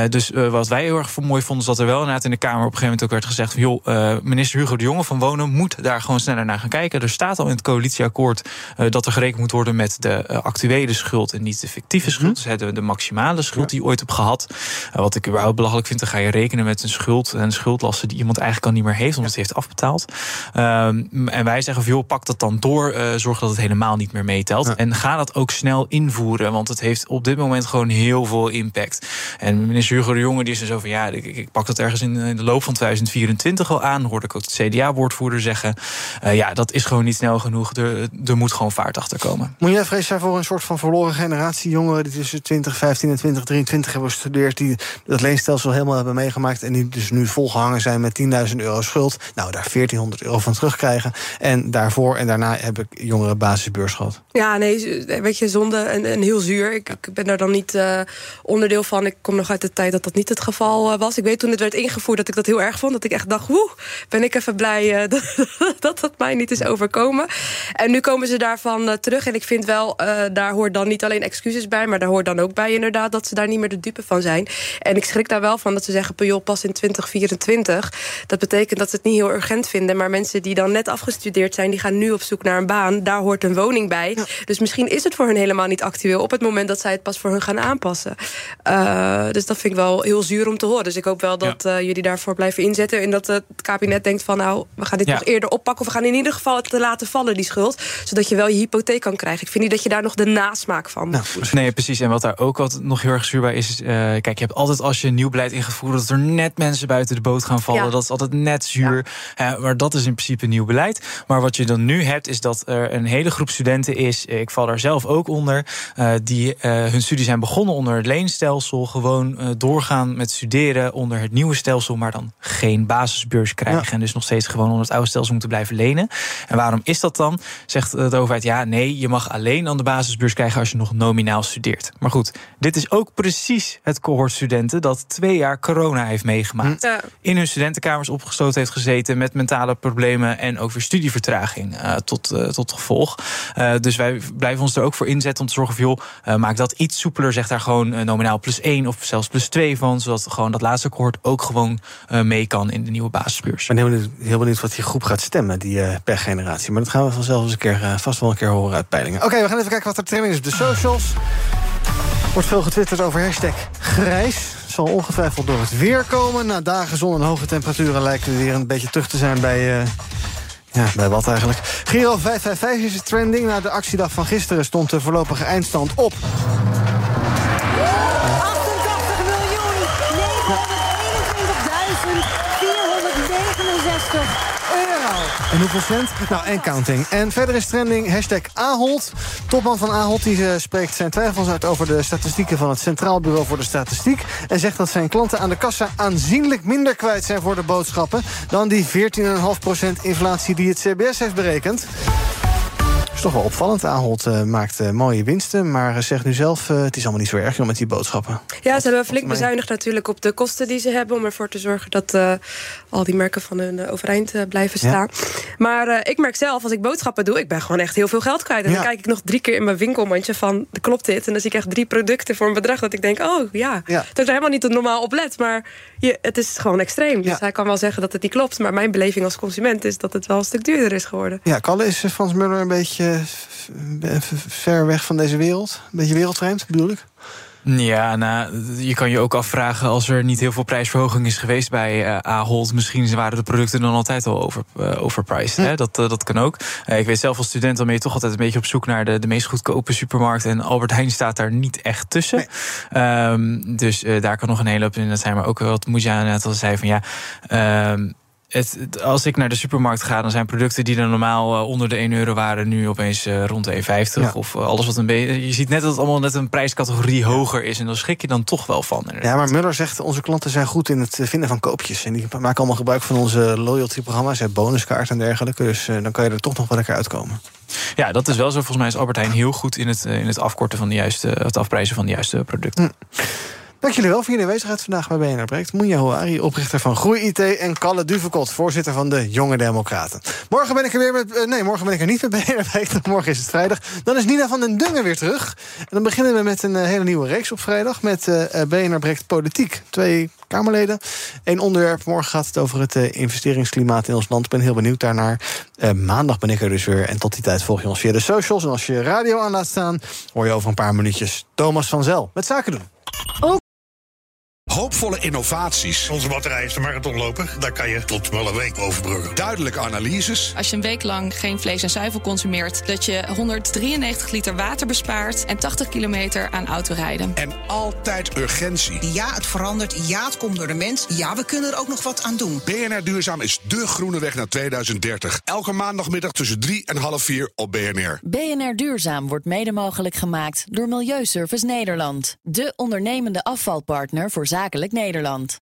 Speaker 9: dus wat wij heel erg mooi vonden, is dat er wel inderdaad in de Kamer op een gegeven moment ook werd gezegd: van, joh, minister Hugo de Jonge van Wonen moet daar gewoon sneller naar gaan kijken. Er staat al in het coalitieakkoord dat er gerekend moet worden met de actuele schuld en niet de fictieve schuld. Mm -hmm. Dus de, de maximale schuld die ooit heb gehad. Uh, wat ik überhaupt belachelijk vind, dan ga je rekenen met een schuld en schuldlasten die iemand eigenlijk al niet meer heeft, omdat hij heeft afbetaald. Um, en wij zeggen van joh, pak dat dan door, uh, zorg dat het helemaal niet meer meetelt. Ja. En ga dat ook snel invoeren, want het heeft op dit moment gewoon heel veel impact. En minister Hugo de Jonge die is er zo van ja, ik, ik pak dat ergens in, in, de loop van 2024 al aan. Hoorde ik ook de CDA-woordvoerder zeggen. Uh, ja, dat is gewoon niet snel genoeg. Er, er moet gewoon vaart achter komen.
Speaker 7: Moet jij vrees voor een soort van verloren generatie jongeren die tussen 2015 en 2023 hebben gestudeerd... die dat leenstelsel helemaal hebben meegemaakt... en die dus nu volgehangen zijn met 10.000 euro schuld. Nou, daar 1400 euro van terugkrijgen. En daarvoor en daarna heb ik jongeren basisbeurs gehad.
Speaker 8: Ja, nee, weet je, zonde en, heel zuur. Ik, ik, ben daar dan niet uh, onderdeel van. Ik kom nog uit de tijd dat dat niet het geval uh, was. Ik weet toen het werd ingevoerd dat ik dat heel erg vond. Dat ik echt dacht, woe, ben ik even blij uh, (laughs) dat, dat dat mij niet is overkomen. En nu komen ze daarvan terug. En ik vind wel, daar hoort dan niet alleen excuses bij... maar daar hoort dan ook bij inderdaad dat ze daar niet meer de dupe van zijn. En ik schrik daar wel van dat ze zeggen... joh, pas in 2024. Dat betekent dat ze het niet heel urgent vinden. Maar mensen die dan net afgestudeerd zijn... die gaan nu op zoek naar een baan. Daar hoort een woning bij. Ja. Dus misschien is het voor hun helemaal niet actueel... op het moment dat zij het pas voor hun gaan aanpassen. Uh, dus dat vind ik wel heel zuur om te horen. Dus ik hoop wel dat ja. uh, jullie daarvoor blijven inzetten... en dat het kabinet denkt van... nou, we gaan dit nog eerder oppakken... of we gaan in ieder geval het te laten vallen, die schuld... zodat je wel je hypotheek kan krijgen. Ik vind niet dat je daar nog de nasmaak van
Speaker 9: nou, Nee, precies. En wat daar ook altijd nog heel erg zuur bij is... Uh, kijk, je hebt altijd als je een nieuw beleid ingevoerd... dat er net mensen buiten de boot gaan vallen. Ja. Dat is altijd net zuur. Ja. Uh, maar dat is in principe nieuw beleid. Maar wat je dan nu hebt, is dat er een hele groep studenten is... ik val daar zelf ook onder... Uh, die hun studie zijn begonnen onder het leenstelsel... gewoon doorgaan met studeren onder het nieuwe stelsel... maar dan geen basisbeurs krijgen. Ja. En dus nog steeds gewoon onder het oude stelsel moeten blijven lenen. En waarom is dat dan? Zegt de overheid, ja, nee, je mag alleen aan de basisbeurs krijgen... als je nog nominaal studeert. Maar goed, dit is ook precies precies het cohort studenten dat twee jaar corona heeft meegemaakt.
Speaker 8: Ja.
Speaker 9: In hun studentenkamers opgesloten heeft gezeten met mentale problemen en ook weer studievertraging eh, tot, eh, tot gevolg. Eh, dus wij blijven ons er ook voor inzetten om te zorgen van joh, eh, maak dat iets soepeler. Zeg daar gewoon nominaal plus 1 of zelfs plus 2 van. Zodat gewoon dat laatste cohort ook gewoon eh, mee kan in de nieuwe basisbeurs.
Speaker 7: Ik ben heel benieuwd, heel benieuwd wat die groep gaat stemmen, die eh, per generatie. Maar dat gaan we vanzelf eens een keer, vast wel een keer horen uit peilingen. Oké, we gaan even kijken wat er trending is op de socials. Wordt veel getwitterd over hashtag grijs. Zal ongetwijfeld door het weer komen. Na dagen zon en hoge temperaturen lijken we weer een beetje terug te zijn bij... eh, ja, bij wat eigenlijk? Giro 555 is het trending. Na de actiedag van gisteren stond de voorlopige eindstand op En hoeveel cent? Nou, en counting. En verder is trending hashtag Ahold. Topman van Ahold die, eh, spreekt zijn twijfels uit over de statistieken van het Centraal Bureau voor de Statistiek. En zegt dat zijn klanten aan de kassa aanzienlijk minder kwijt zijn voor de boodschappen. dan die 14,5% inflatie die het CBS heeft berekend. Is toch wel opvallend. Ahold eh, maakt eh, mooie winsten, maar eh, zegt nu zelf: het is allemaal niet zo erg joh, met die boodschappen.
Speaker 8: Ja, ze hebben flink bezuinigd natuurlijk op de kosten die ze hebben... om ervoor te zorgen dat al die merken van hun overeind blijven
Speaker 7: Ja.
Speaker 8: staan. Maar ik merk zelf, als ik boodschappen doe... ik ben gewoon echt heel veel geld kwijt. En
Speaker 7: Ja.
Speaker 8: dan kijk ik nog drie keer in mijn winkelmandje van... klopt dit? En dan zie ik echt drie producten voor een bedrag... dat ik denk, oh ja,
Speaker 7: Ja.
Speaker 8: dat ik er helemaal niet normaal op let. Maar je, het is gewoon extreem. Dus hij kan wel zeggen dat het niet klopt... maar mijn beleving als consument is dat het wel een stuk duurder is geworden.
Speaker 7: Ja, Kalle, is Frans Muller een beetje eh, ver weg van deze wereld? Een beetje wereldvreemd, bedoel ik?
Speaker 9: Ja, nou, je kan je ook afvragen als er niet heel veel prijsverhoging is geweest bij eh Ahold. Misschien waren de producten dan altijd al over, eh, overpriced. Hè? Dat, dat kan ook. Ik weet zelf als student, dan ben je toch altijd een beetje op zoek naar de, de meest goedkope supermarkt. En Albert Heijn staat daar niet echt tussen. Ehm, dus daar kan nog een hele hoop in dat zijn. Maar ook wat Moeja net al zei van ja. ehm, het, het- als ik naar de supermarkt ga, dan zijn producten die er normaal eh, onder de 1 euro waren, nu opeens eh, rond de 1,50.
Speaker 7: Ja.
Speaker 9: Of eh, alles wat een beetje. Je ziet net dat het allemaal net een prijscategorie hoger is. En dan schrik je dan toch wel van. inderdaad.
Speaker 7: Ja, maar Muller zegt onze klanten zijn goed in het vinden van koopjes. En die maken allemaal gebruik van onze loyalty-programma's, bonuskaart en dergelijke. Dus dan kan je er toch nog wel lekker uitkomen.
Speaker 9: Ja, dat is wel zo. Volgens mij is Albert Heijn heel goed in het, in het afkorten van de juiste, het afprijzen van de juiste producten.
Speaker 7: Dank jullie wel voor jullie aanwezigheid vandaag bij BNR Breekt. Moenja oprichter van Groei IT... en Kalle Duvekot, voorzitter van de Jonge Democraten. Morgen ben ik er weer met... eh, nee, morgen ben ik er niet met BNR Breekt. Morgen is het vrijdag. Dan is Nina van den Dungen weer terug. En dan beginnen we met een eh, hele nieuwe reeks op vrijdag... met eh, BNR Breekt Politiek. Twee Kamerleden. Eén onderwerp. Morgen gaat het over het investeringsklimaat in ons land. Ik ben heel benieuwd daarnaar. Maandag ben ik er dus weer. En tot die tijd volg je ons via de socials. En als je radio aan laat staan... hoor je over een paar minuutjes Thomas van Zel met Zaken doen.
Speaker 1: Hoopvolle innovaties.
Speaker 23: Onze batterij is de marathonloper. Daar kan je tot wel een week overbruggen.
Speaker 1: Duidelijke analyses.
Speaker 24: Als je een week lang geen vlees en zuivel consumeert, dat je 193 liter water bespaart en 80 kilometer aan autorijden.
Speaker 1: En altijd urgentie.
Speaker 25: Ja, het verandert. Ja, het komt door de mens. Ja, we kunnen er ook nog wat aan doen.
Speaker 1: BNR Duurzaam is dé groene weg naar 2030. Elke maandagmiddag tussen 3 en half 4 op BNR.
Speaker 5: BNR Duurzaam wordt mede mogelijk gemaakt door Milieuservice Nederland. De ondernemende afvalpartner voor zakelijk Nederland.